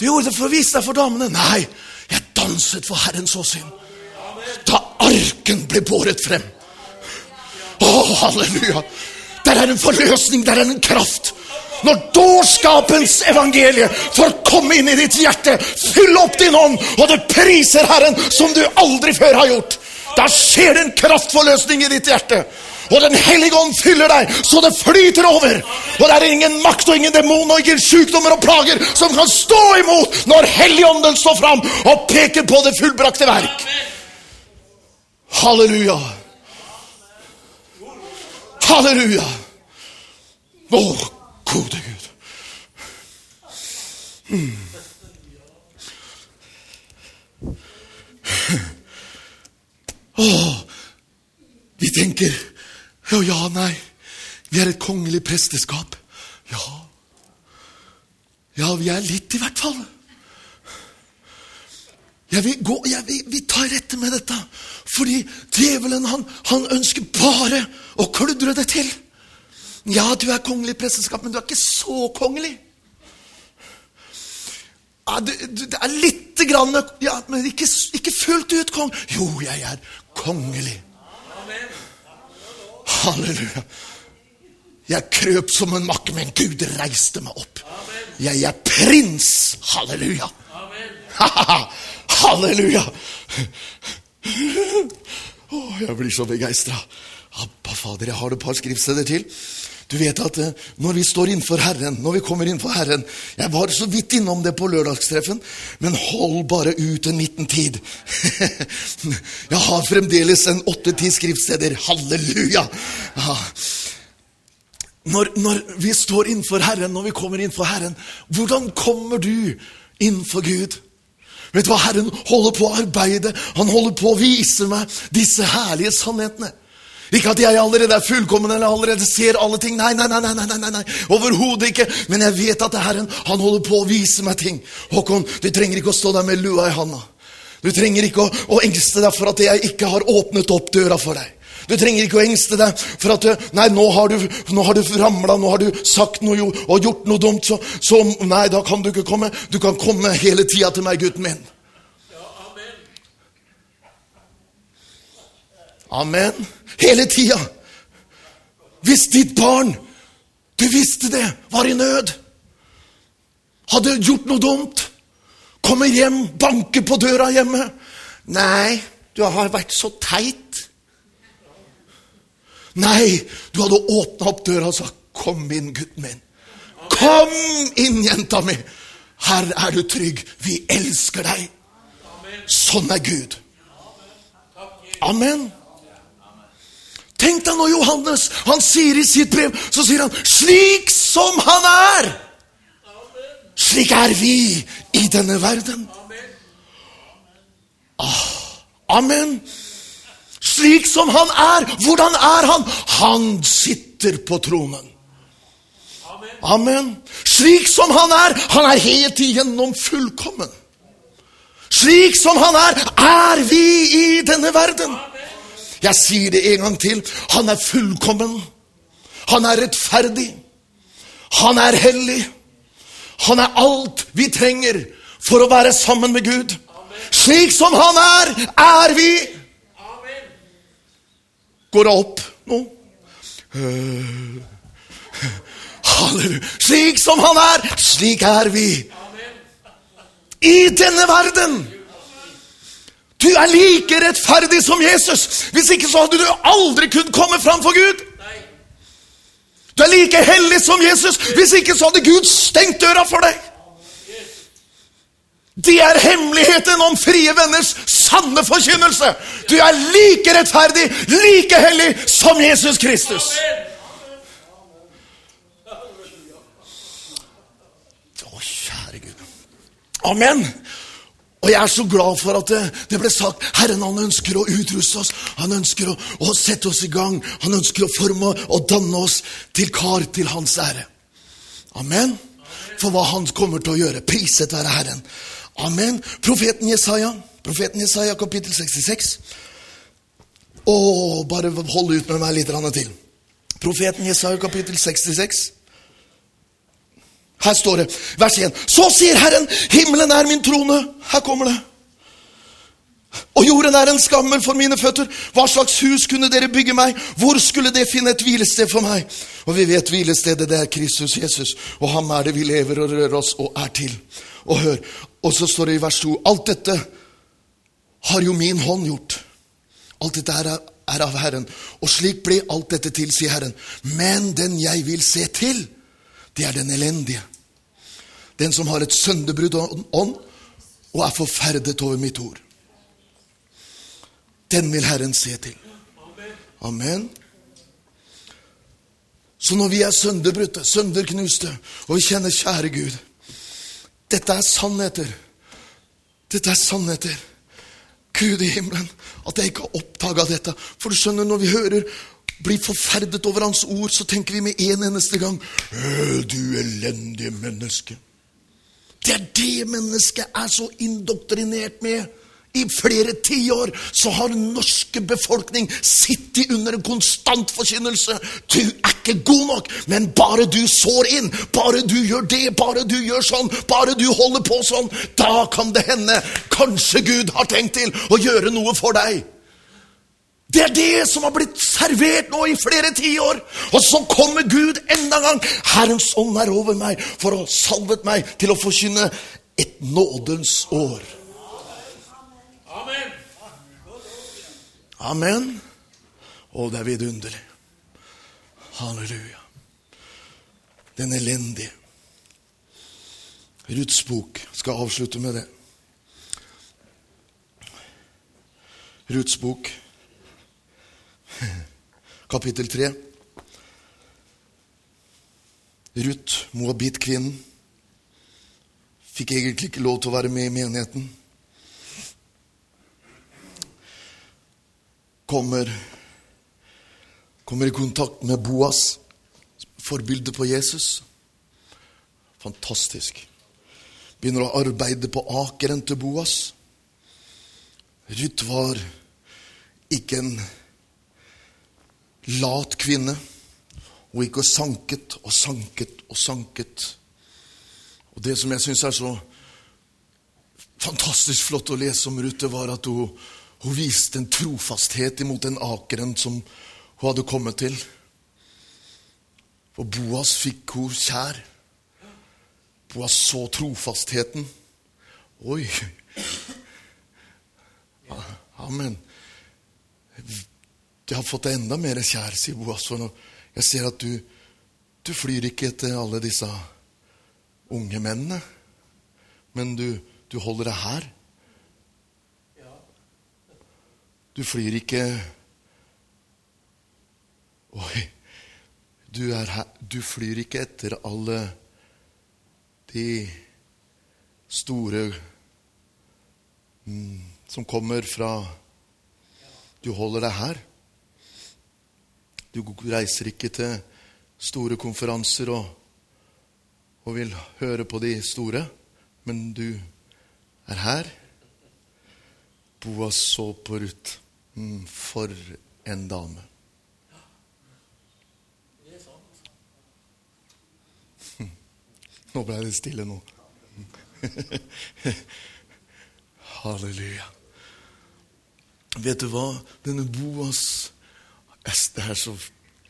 Du gjorde det for å vise deg for damene. Nei, jeg danset for Herrens åsyn. Da arken ble båret frem. Å, halleluja! Der er en forløsning, der er en kraft. Når dårskapens evangelie får komme inn i ditt hjerte, fyll opp din ånd, og du priser Herren som du aldri før har gjort. Da skjer det en kraftforløsning i ditt hjerte. Og Den hellige ånd fyller deg så det flyter over. Og det er ingen makt og ingen demon og ingen sykdommer og plager som kan stå imot når Helligånden står fram og peker på det fullbrakte verk. Halleluja. Halleluja! Å, gode Gud. Mm. Oh, vi tenker ja, ja, nei. Vi er et kongelig presteskap. Ja. Ja, vi er litt, i hvert fall. Jeg vil, gå, jeg vil, vi tar rette med dette, fordi djevelen han, han ønsker bare å kludre det til. Ja, du er kongelig presteskap, men du er ikke så kongelig. Ja, du, du, det er lite grann ja, Men ikke, ikke fullt ut kong. Jo, jeg er kongelig. Halleluja. Jeg krøp som en makke, men Gud reiste meg opp. Jeg er prins. Halleluja. Halleluja! Oh, jeg blir så begeistra. Abba, Fader, jeg har et par skriftsteder til. Du vet at eh, når vi står innenfor Herren, når vi kommer innenfor Herren Jeg var så vidt innom det på lørdagstreffen, men hold bare ut en liten tid. Jeg har fremdeles en åtte-ti skriftsteder. Halleluja! når, når vi står innenfor Herren, når vi kommer innenfor Herren, hvordan kommer du innenfor Gud? Vet du hva Herren holder på å arbeide? Han holder på å vise meg disse herlige sannhetene. Ikke at jeg allerede er fullkommen eller allerede ser alle ting. Nei, nei, nei, nei, nei, nei, nei. overhodet ikke. Men jeg vet at er Herren han holder på å vise meg ting. Håkon, du trenger ikke å stå der med lua i handa. Du trenger ikke å, å engste deg for at jeg ikke har åpnet opp døra for deg. Du trenger ikke å engste deg for at Nei, nå har du, nå du ramla, nå har du sagt noe og gjort noe dumt. Så, så nei, da kan du ikke komme. Du kan komme hele tida til meg, gutten min. Amen. Hele tida. Hvis ditt barn, du visste det, var i nød, hadde gjort noe dumt, kommer hjem, banker på døra hjemme Nei, du har vært så teit. Nei, du hadde åpna opp døra og sagt 'Kom inn, gutten min'. Kom inn, jenta mi. Her er du trygg. Vi elsker deg. Sånn er Gud. Amen. Tenk deg når Johannes han sier i sitt brev så sier han, 'Slik som han er, slik er vi i denne verden'. Ah, amen. Slik som han er. Hvordan er han? Han sitter på tronen. Amen. Slik som han er. Han er helt igjennom fullkommen. Slik som han er, er vi i denne verden. Jeg sier det en gang til. Han er fullkommen. Han er rettferdig. Han er hellig. Han er alt vi trenger for å være sammen med Gud. Slik som han er, er vi. Går det opp nå? Uh, halleluja. Slik som han er, slik er vi. I denne verden. Du er like rettferdig som Jesus. Hvis ikke så hadde du aldri kunnet komme fram for Gud. Du er like hellig som Jesus. Hvis ikke så hadde Gud stengt døra for deg. Det er hemmeligheten om frie venners sanne forkynnelse. Du er like rettferdig, like hellig som Jesus Kristus. Å, kjære Gud. Amen. Og jeg er så glad for at det, det ble sagt Herren han ønsker å utruste oss. Han ønsker å, å, sette oss i gang. Han ønsker å forme og danne oss til kar til hans ære. Amen. For hva han kommer til å gjøre. Priset være Herren. Amen. Profeten Jesaja, profeten Jesaja kapittel 66. Å, bare hold ut med meg litt til. Profeten Jesaja kapittel 66. Her står det, vers 1. Så sier Herren, himmelen er min trone. Her kommer det. Og jorden er en skammel for mine føtter. Hva slags hus kunne dere bygge meg? Hvor skulle det finne et hvilested for meg? Og vi vet hvilestedet, det er Kristus Jesus. Og ham er det vi lever og rører oss og er til. Og hør, og så står det i vers 2 Alt dette har jo min hånd gjort. Alt dette er, er av Herren. Og slik ble alt dette til, sier Herren. Men den jeg vil se til, det er den elendige. Den som har et sønderbrudd ånd og er forferdet over mitt ord. Den vil Herren se til. Amen. Så når vi er sønderbrutte, sønderknuste, og vi kjenner kjære Gud Dette er sannheter. Dette er sannheter. Gud i himmelen, at jeg ikke har oppdaga dette. For du skjønner, når vi hører blir forferdet over Hans ord, så tenker vi med en eneste gang Du elendige menneske. Det er det mennesket er så indoktrinert med. I flere tiår så har norske befolkning sittet under en konstant forkynnelse. Du er ikke god nok, men bare du sår inn, bare du gjør det, bare du gjør sånn, bare du holder på sånn, da kan det hende kanskje Gud har tenkt til å gjøre noe for deg. Det er det som har blitt servert nå i flere tiår. Og så kommer Gud enda en gang. Herrens ånd er over meg for å ha salvet meg til å forkynne et nådens år. Amen. Amen. Å, det er vidunderlig. Halleluja. Den elendige. Ruths bok skal avslutte med det. Ruths bok kapittel 3. Ruth, Moabit-kvinnen, fikk egentlig ikke lov til å være med i menigheten. Kommer, kommer i kontakt med Boas, forbildet på Jesus. Fantastisk. Begynner å arbeide på akeren til Boas. Ruth var ikke en lat kvinne. Hun gikk og sanket og sanket og sanket. Og det som jeg syns er så fantastisk flott å lese om Ruth, var at hun, hun viste en trofasthet imot den akeren som hun hadde kommet til. Og Boas fikk hun kjær. Boas så trofastheten. Oi! Amen. Jeg har fått deg enda mer kjær, sier Boas. For jeg ser at du, du flyr ikke etter alle disse unge mennene, men du, du holder deg her. Du flyr ikke Oi. Du, du flyr ikke etter alle de store mm, som kommer fra Du holder deg her. Du reiser ikke til store konferanser og, og vil høre på de store, men du er her. Boas så på Ruth. Mm, for en dame. Nå ble det stille nå. Halleluja. Vet du hva? Denne Boas Det er så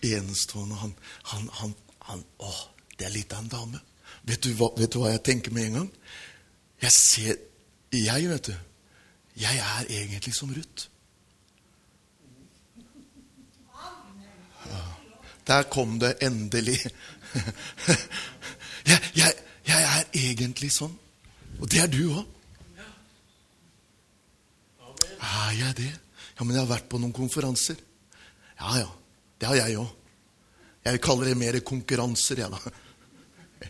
enestående. Han, han, han, han Å, det er litt av en dame. Vet du, hva, vet du hva jeg tenker med en gang? Jeg ser Jeg, vet du. Jeg er egentlig som Ruth. Der kom det endelig. Jeg, jeg, jeg er egentlig sånn. Og det er du òg. Er jeg det? Ja, men jeg har vært på noen konferanser. Ja, ja. Det har jeg òg. Jeg kaller det mer konkurranser, jeg, da.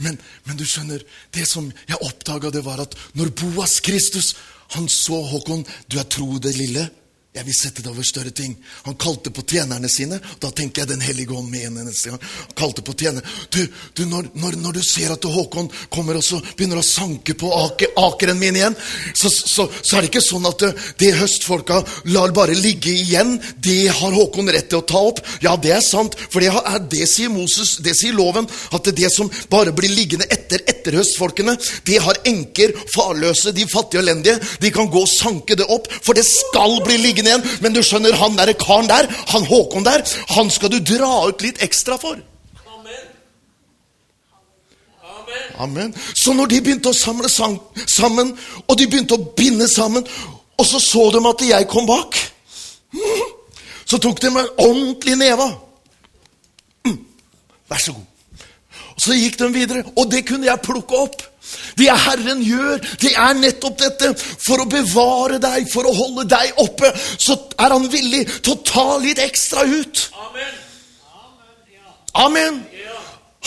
Men, men, du skjønner, det som jeg oppdaga, det var at når Boas Kristus han så Håkon, du er tro det lille. Jeg vil sette det over større ting. Han kalte på tjenerne sine. Da tenker jeg Den hellige ånd med gang. Han kalte på tjenerne. Du, du når, når, når, du ser at Håkon kommer og begynner å sanke på ake, akeren min igjen, så, så, så, er det ikke sånn at det, det høstfolka lar bare ligge igjen. Det har Håkon rett til å ta opp. Ja, det er sant, for det, er, det sier Moses, det sier loven. At det som bare blir liggende etter etterhøstfolkene, det har enker, farløse, de fattige og elendige. De kan gå og sanke det opp, for det skal bli liggende igjen. Men du skjønner, han der karen der, han Håkon der, han skal du dra ut litt ekstra for. Amen. Så når de begynte å samle sammen, og de begynte å binde sammen, og så så de at jeg kom bak, så tok de meg ordentlig neva. Vær så god. Og Så gikk de videre, og det kunne jeg plukke opp. Det Herren gjør, det er nettopp dette. For å bevare deg, for å holde deg oppe, så er han villig til å ta litt ekstra ut. Amen. Amen.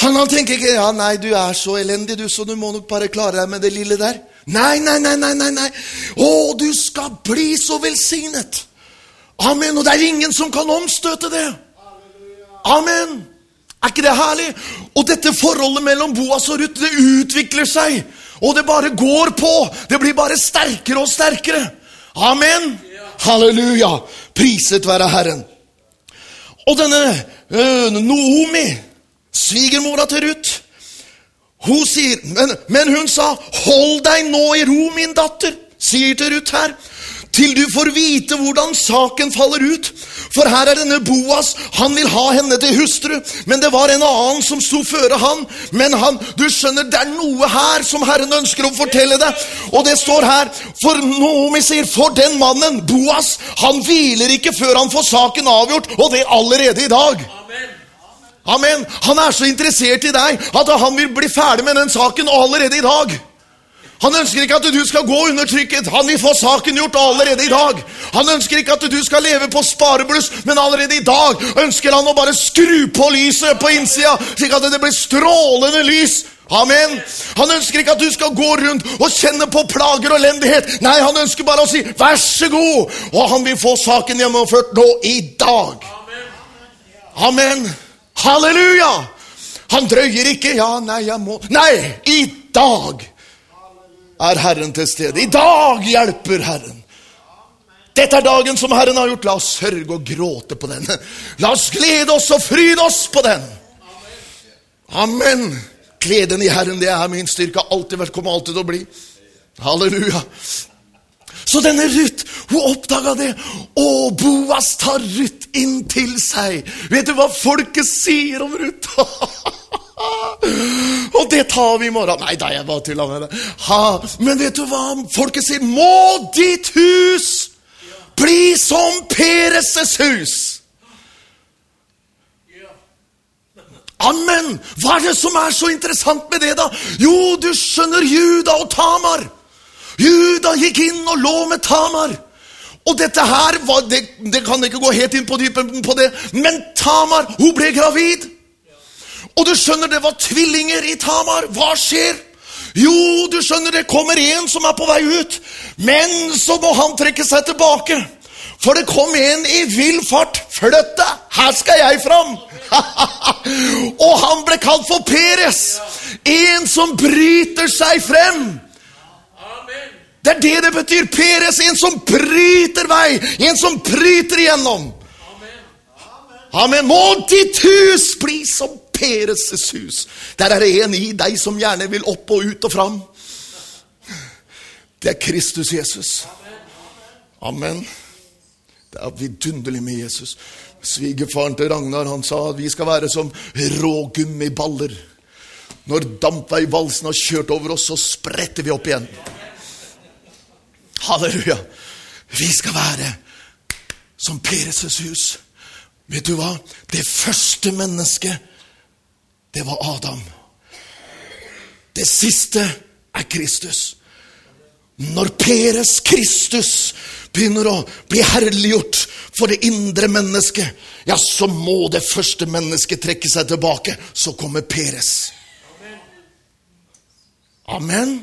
Han, han tenker ikke ja, nei, du er så elendig, du, så du må nok bare klare deg med det lille der. Nei, nei, nei, nei, nei, nei. Å, du skal bli så velsignet. Amen. Og det er ingen som kan omstøte det. Amen. Er ikke det herlig? Og dette forholdet mellom Boas og Ruth, det utvikler seg. Og det bare går på. Det blir bare sterkere og sterkere. Amen. Halleluja. Priset være Herren. Og denne øh, Noomi, svigermora til Ruth, hun sier men, men hun sa, 'Hold deg nå i ro, min datter', sier til Ruth her til du får vite hvordan saken faller ut. For her er denne Boas, han vil ha henne til hustru, men det var en annen som sto føre han. Men han, du skjønner, det er noe her som Herren ønsker å fortelle deg. Og det står her, for Noomi sier, for den mannen, Boas, han hviler ikke før han får saken avgjort, og det allerede i dag. Amen. Han er så interessert i deg at han vil bli ferdig med den saken allerede i dag. Han ønsker ikke at du skal gå under trykket. Han vil få saken gjort allerede i dag. Han ønsker ikke at du skal leve på sparebluss, men allerede i dag ønsker han å bare skru på lyset på innsida, slik at det blir strålende lys. Amen. Han ønsker ikke at du skal gå rundt og kjenne på plager og elendighet. Nei, han ønsker bare å si 'vær så god', og han vil få saken gjennomført nå i dag. Amen. Halleluja! Han drøyer ikke. Ja, nei, jeg må Nei, i dag er Herren til stede. I dag hjelper Herren. Dette er dagen som Herren har gjort. La oss sørge og gråte på den. La oss glede oss og fryde oss på den. Amen. Gleden i Herren, det er min styrke. Alltid vært, kommer alltid til å bli. Halleluja. Så denne Ruth, hun oppdaga det. Og Boas tar Ruth inn til seg. Vet du hva folket sier om Ruth? Og det tar vi i morgen. Nei da, jeg bare tulla med det. Ha, men vet du hva folket sier? Må ditt hus bli som Peres' hus! Amen! Hva er det som er så interessant med det, da? Jo, du skjønner Juda og Tamar. Juda gikk inn og lå med Tamar. Og dette her det, det kan ikke gå helt inn på dypen på det, men Tamar hun ble gravid. Og du skjønner, det var tvillinger i Tamar. Hva skjer? Jo, du skjønner, det kommer en som er på vei ut. Men så må han trekke seg tilbake. For det kom en i vill fart. Flytt deg! Her skal jeg fram! og han ble kalt for Peres. En som bryter seg frem. Det er det det betyr. Peres, en som bryter vei. En som bryter igjennom. Amen. Må ditt hus bli som Peres' hus. Der er det en i deg som gjerne vil opp og ut og fram. Det er Kristus Jesus. Amen. Det er vidunderlig med Jesus. Svigerfaren til Ragnar han sa at vi skal være som rågummiballer. Når dampveivalsen har kjørt over oss, så spretter vi opp igjen. Halleluja. Vi skal være som Peres' hus. Vet du hva? Det første mennesket, det var Adam. Det siste er Kristus. Når Peres Kristus begynner å bli herliggjort for det indre mennesket, ja, så må det første mennesket trekke seg tilbake. Så kommer Peres. Amen.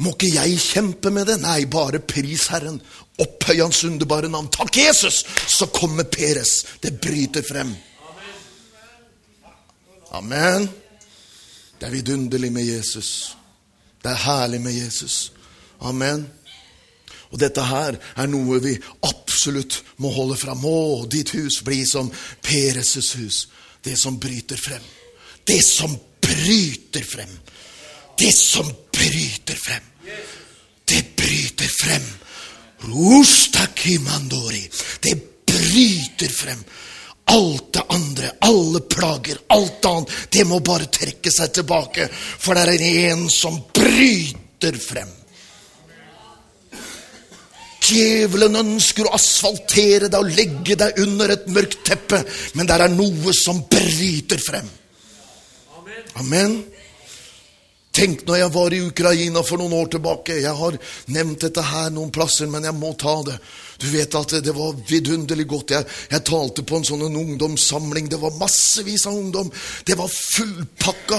Må ikke jeg kjempe med det? Nei, bare pris Herren. Opphøy Hans underbare navn. Takk, Jesus! Så kommer Peres. Det bryter frem. Amen. Det er vidunderlig med Jesus. Det er herlig med Jesus. Amen. Og dette her er noe vi absolutt må holde fram. Å, ditt hus blir som Peres' hus. Det som bryter frem. Det som bryter frem. Det som bryter frem. Det bryter frem. Det bryter frem. Alt alle plager, alt annet, det må bare trekke seg tilbake. For det er en som bryter frem. Djevelen ønsker å asfaltere deg og legge deg under et mørkt teppe, men der er noe som bryter frem. Amen. Tenk når jeg var i Ukraina for noen år tilbake. Jeg har nevnt dette her noen plasser, men jeg må ta det. Du vet at det var vidunderlig godt. Jeg, jeg talte på en sånn ungdomssamling. Det var massevis av ungdom. Det var fullpakka.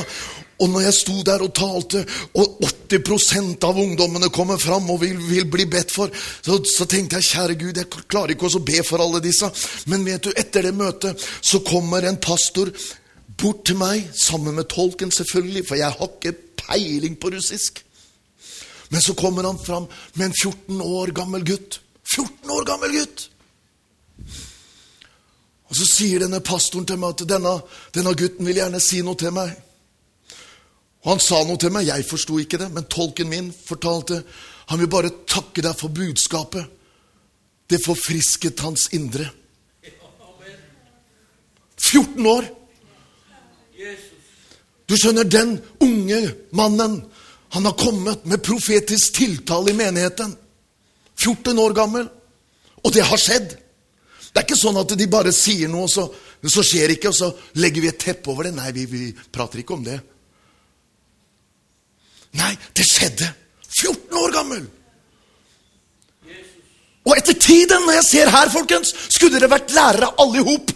Og når jeg sto der og talte, og 80% av ungdommene kommer fram og vil, vil bli bedt for, så, så, tenkte jeg kjære Gud, jeg klarer ikke å be for alle disse. Men vet du, etter det møtet så kommer en pastor bort til meg, sammen med tolken selvfølgelig, for jeg har ikke peiling på russisk. Men så kommer han fram med en 14 år gammel gutt. 14 år gammel gutt! Og så sier denne pastoren til meg at denne, denne gutten vil gjerne si noe til meg. Og Han sa noe til meg, jeg forsto ikke det, men tolken min fortalte han vil bare takke deg for budskapet. Det forfrisket hans indre. 14 år! Du skjønner, den unge mannen, han har kommet med profetisk tiltale i menigheten. 14 år gammel. Og det har skjedd. Det er ikke sånn at de bare sier noe, og så, så skjer det ikke, og så legger vi et teppe over det. Nei, vi, vi prater ikke om det. Nei, det skjedde 14 år gammel. Og etter tiden, når jeg ser her, folkens, skulle dere vært lærere alle i hop.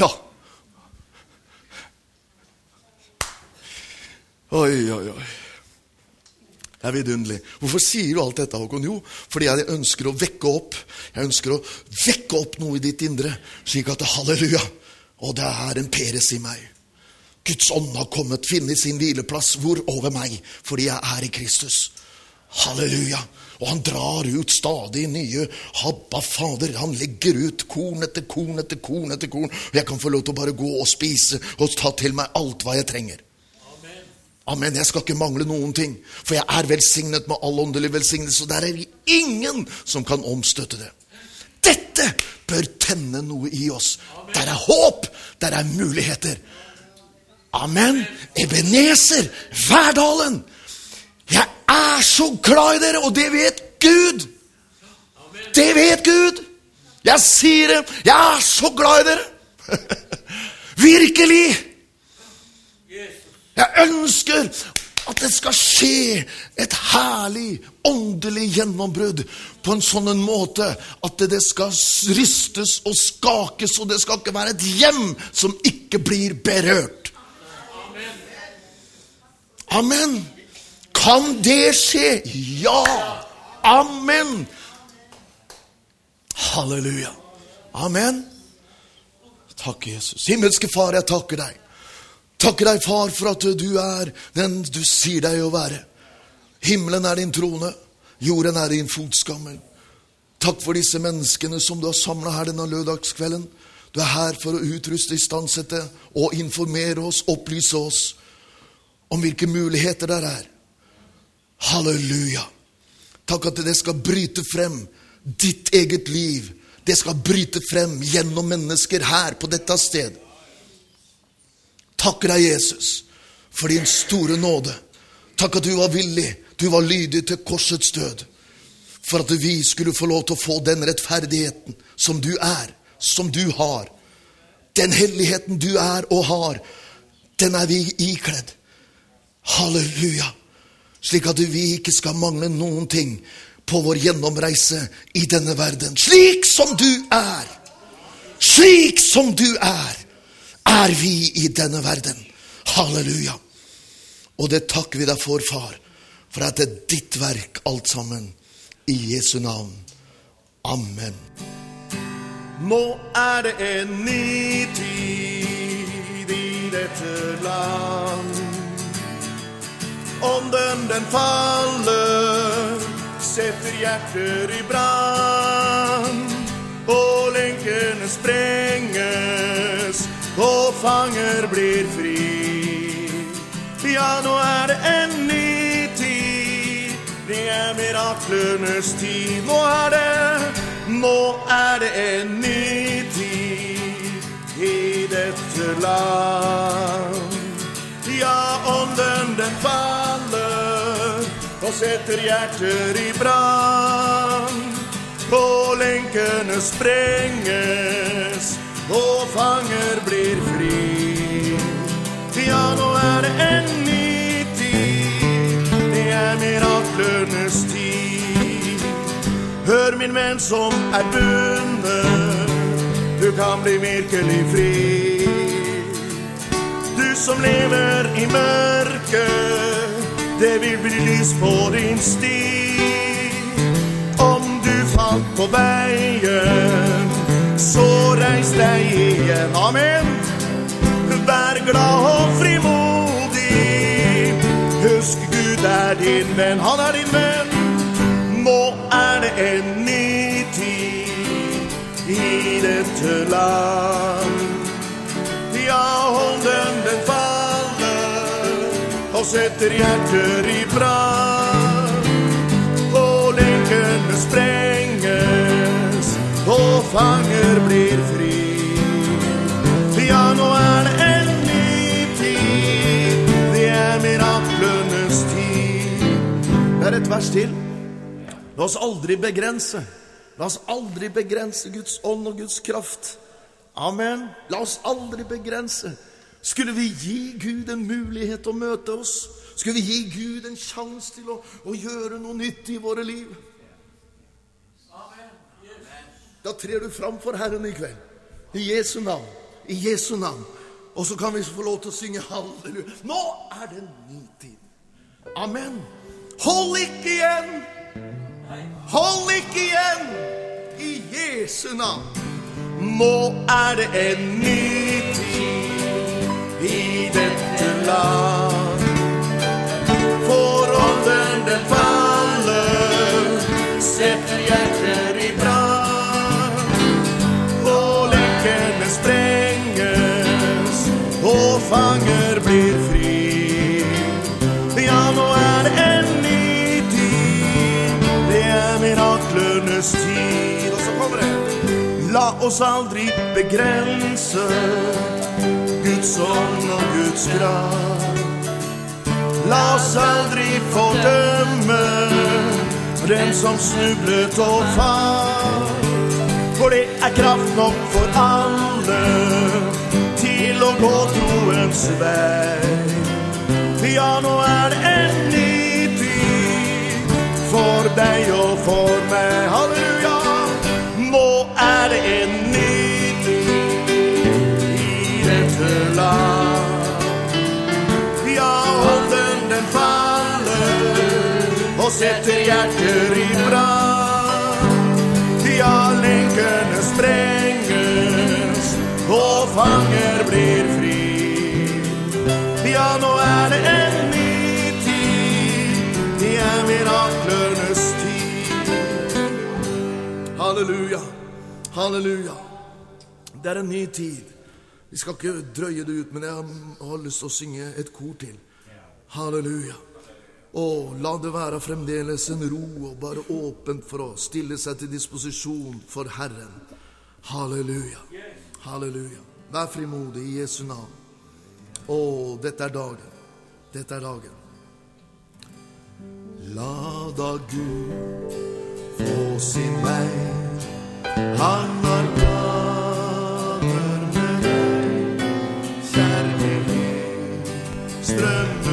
Ja. Oi, oi, oi. Det er vidunderlig. Hvorfor sier du alt dette, Håkon? Jo, fordi jeg ønsker å vekke opp Jeg ønsker å vekke opp noe i ditt indre, slik at halleluja. Og det er en Peres i meg. Guds ånd har kommet, finne sin hvileplass. Hvor over meg? Fordi jeg er i Kristus. Halleluja. Og han drar ut stadig nye Habba Fader. Han legger ut korn etter korn etter korn etter korn. Og jeg kan få lov til å bare gå og spise og ta til meg alt hva jeg trenger. Amen. Jeg skal ikke mangle noen ting, for jeg er velsignet med all åndelig velsignelse. Og der er ingen som kan omstøtte det. Dette bør tenne noe i oss. Der er håp, der er muligheter. Amen. Ebenezer, Værdalen. Jeg er så glad i dere, og det vet Gud. Det vet Gud. Jeg sier det. Jeg er så glad i dere. Virkelig. Jeg ønsker at det skal skje et herlig åndelig gjennombrudd på en sånn en måte at det skal ristes og skakes, og det skal ikke være et hjem som ikke blir berørt. Amen. Kan det skje? Ja. Amen. Halleluja. Amen. Takk, Jesus. Himmelske Far, jeg takker deg. Takker deg, far, for at du er den du sier deg å være. Himmelen er din trone, jorden er din fotskammel. Takk for disse menneskene som du har samla her denne lørdagskvelden. Du er her for å utruste, istandsette og informere oss, opplyse oss om hvilke muligheter der er. Halleluja. Takk at det skal bryte frem ditt eget liv. Det skal bryte frem gjennom mennesker her på dette stedet takker deg, Jesus, for din store nåde. Takk at du var villig, du var lydig til korsets død. For at vi skulle få lov til å få den rettferdigheten som du er, som du har. Den helligheten du er og har, den er vi ikledd. Halleluja. Slik at vi ikke skal mangle noen ting på vår gjennomreise i denne verden. Slik som du er. Slik som du er er vi i denne verden. Halleluja. Og det takker vi deg for, far, for at det er ditt verk, alt sammen. I Jesu navn. Amen. Nå er det en ny tid i dette land. Ånden den faller, setter hjerter i brann. Og lenkene sprenges, og fanger blir fri. Ja, nå er det en ny tid, det er miraklenes tid. Nå er det, nå er det en ny tid i dette land. Ja, ånden den faller og setter hjerter i brann. Og lenkene sprenges, og fanger blir fri. Ja, nå er det en ny tid, det er miraklenes tid. Hør, min venn som er bundet, du kan bli virkelig fri. Du som lever i mørket, det vil bli lys på din sti. Om du falt på veien, så reis deg igjen. Amen. Vær glad og frimodig. Husk Gud er din venn, han er din venn. Nå er det en ny tid i dette land. Ja, hånden den faller og setter hjerter i brann. Fanger blir fri. Ja, nå er det en ny tid, det er miraklenes tid. Det er et vers til. La oss aldri begrense. La oss aldri begrense Guds ånd og Guds kraft. Amen. La oss aldri begrense. Skulle vi gi Gud en mulighet til å møte oss? Skulle vi gi Gud en sjanse til å, å gjøre noe nytt i våre liv? Da trer du fram for Herren i kveld. I Jesu navn. I Jesu navn. Og så kan vi få lov til å synge halleluja. Nå er det en ny tid. Amen. Hold ikke igjen! Hold ikke igjen! I Jesu navn. Nå er det en ny tid i dette land. For ånden den faller, setter hjerter fanger blir fri. Ja, nå er det en ny tid, det er miraklenes tid. Og så kommer det. La oss aldri begrense Guds ånd og Guds kraft. La oss aldri fordømme den som snublet og falt. For det er kraft nok for alle til å gå troens vei. Ja, nå er det en ny tid for deg og for meg. Halleluja! Nå er det en ny tid i dette land. Ja, ånden den faller og setter hjerter i brann. Ja, lenkene sprenges og fanger blir fri. Nå er det en ny tid, det er miraklenes tid. Halleluja, halleluja. Det er en ny tid. Vi skal ikke drøye det ut, men jeg har lyst til å synge et kor til. Halleluja. Å, la det være fremdeles en ro og bare åpent for å stille seg til disposisjon for Herren. Halleluja. Halleluja. Vær frimodig i Jesu navn. Å, dette er dagen. Dette er dagen. La da Gud få sin vei. Han har planer med deg. Kjærlighet strømmer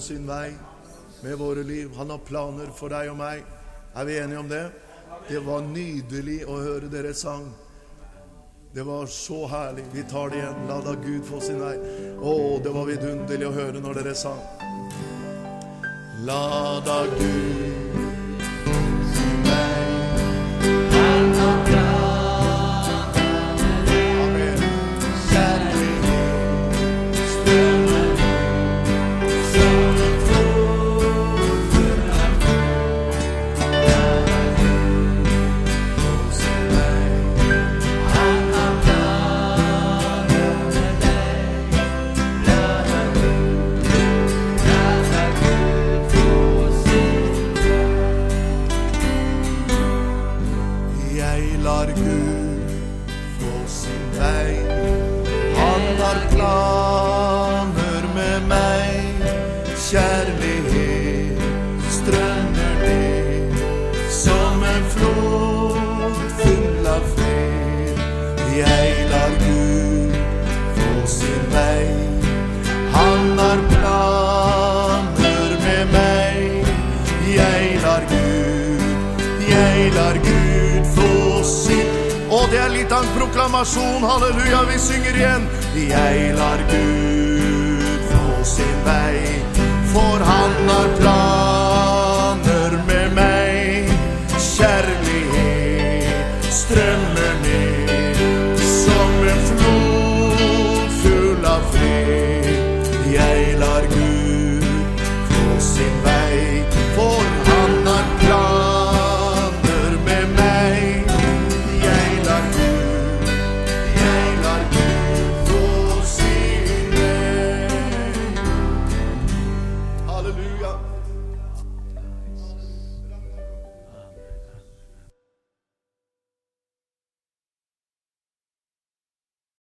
Sin vei med våre liv. Han har planer for deg og meg. Er vi enige om det? Det var nydelig å høre dere sang. Det var så herlig. Vi tar det igjen. La da Gud få sin vei. Å, det var vidunderlig å høre når dere sang. La da Gud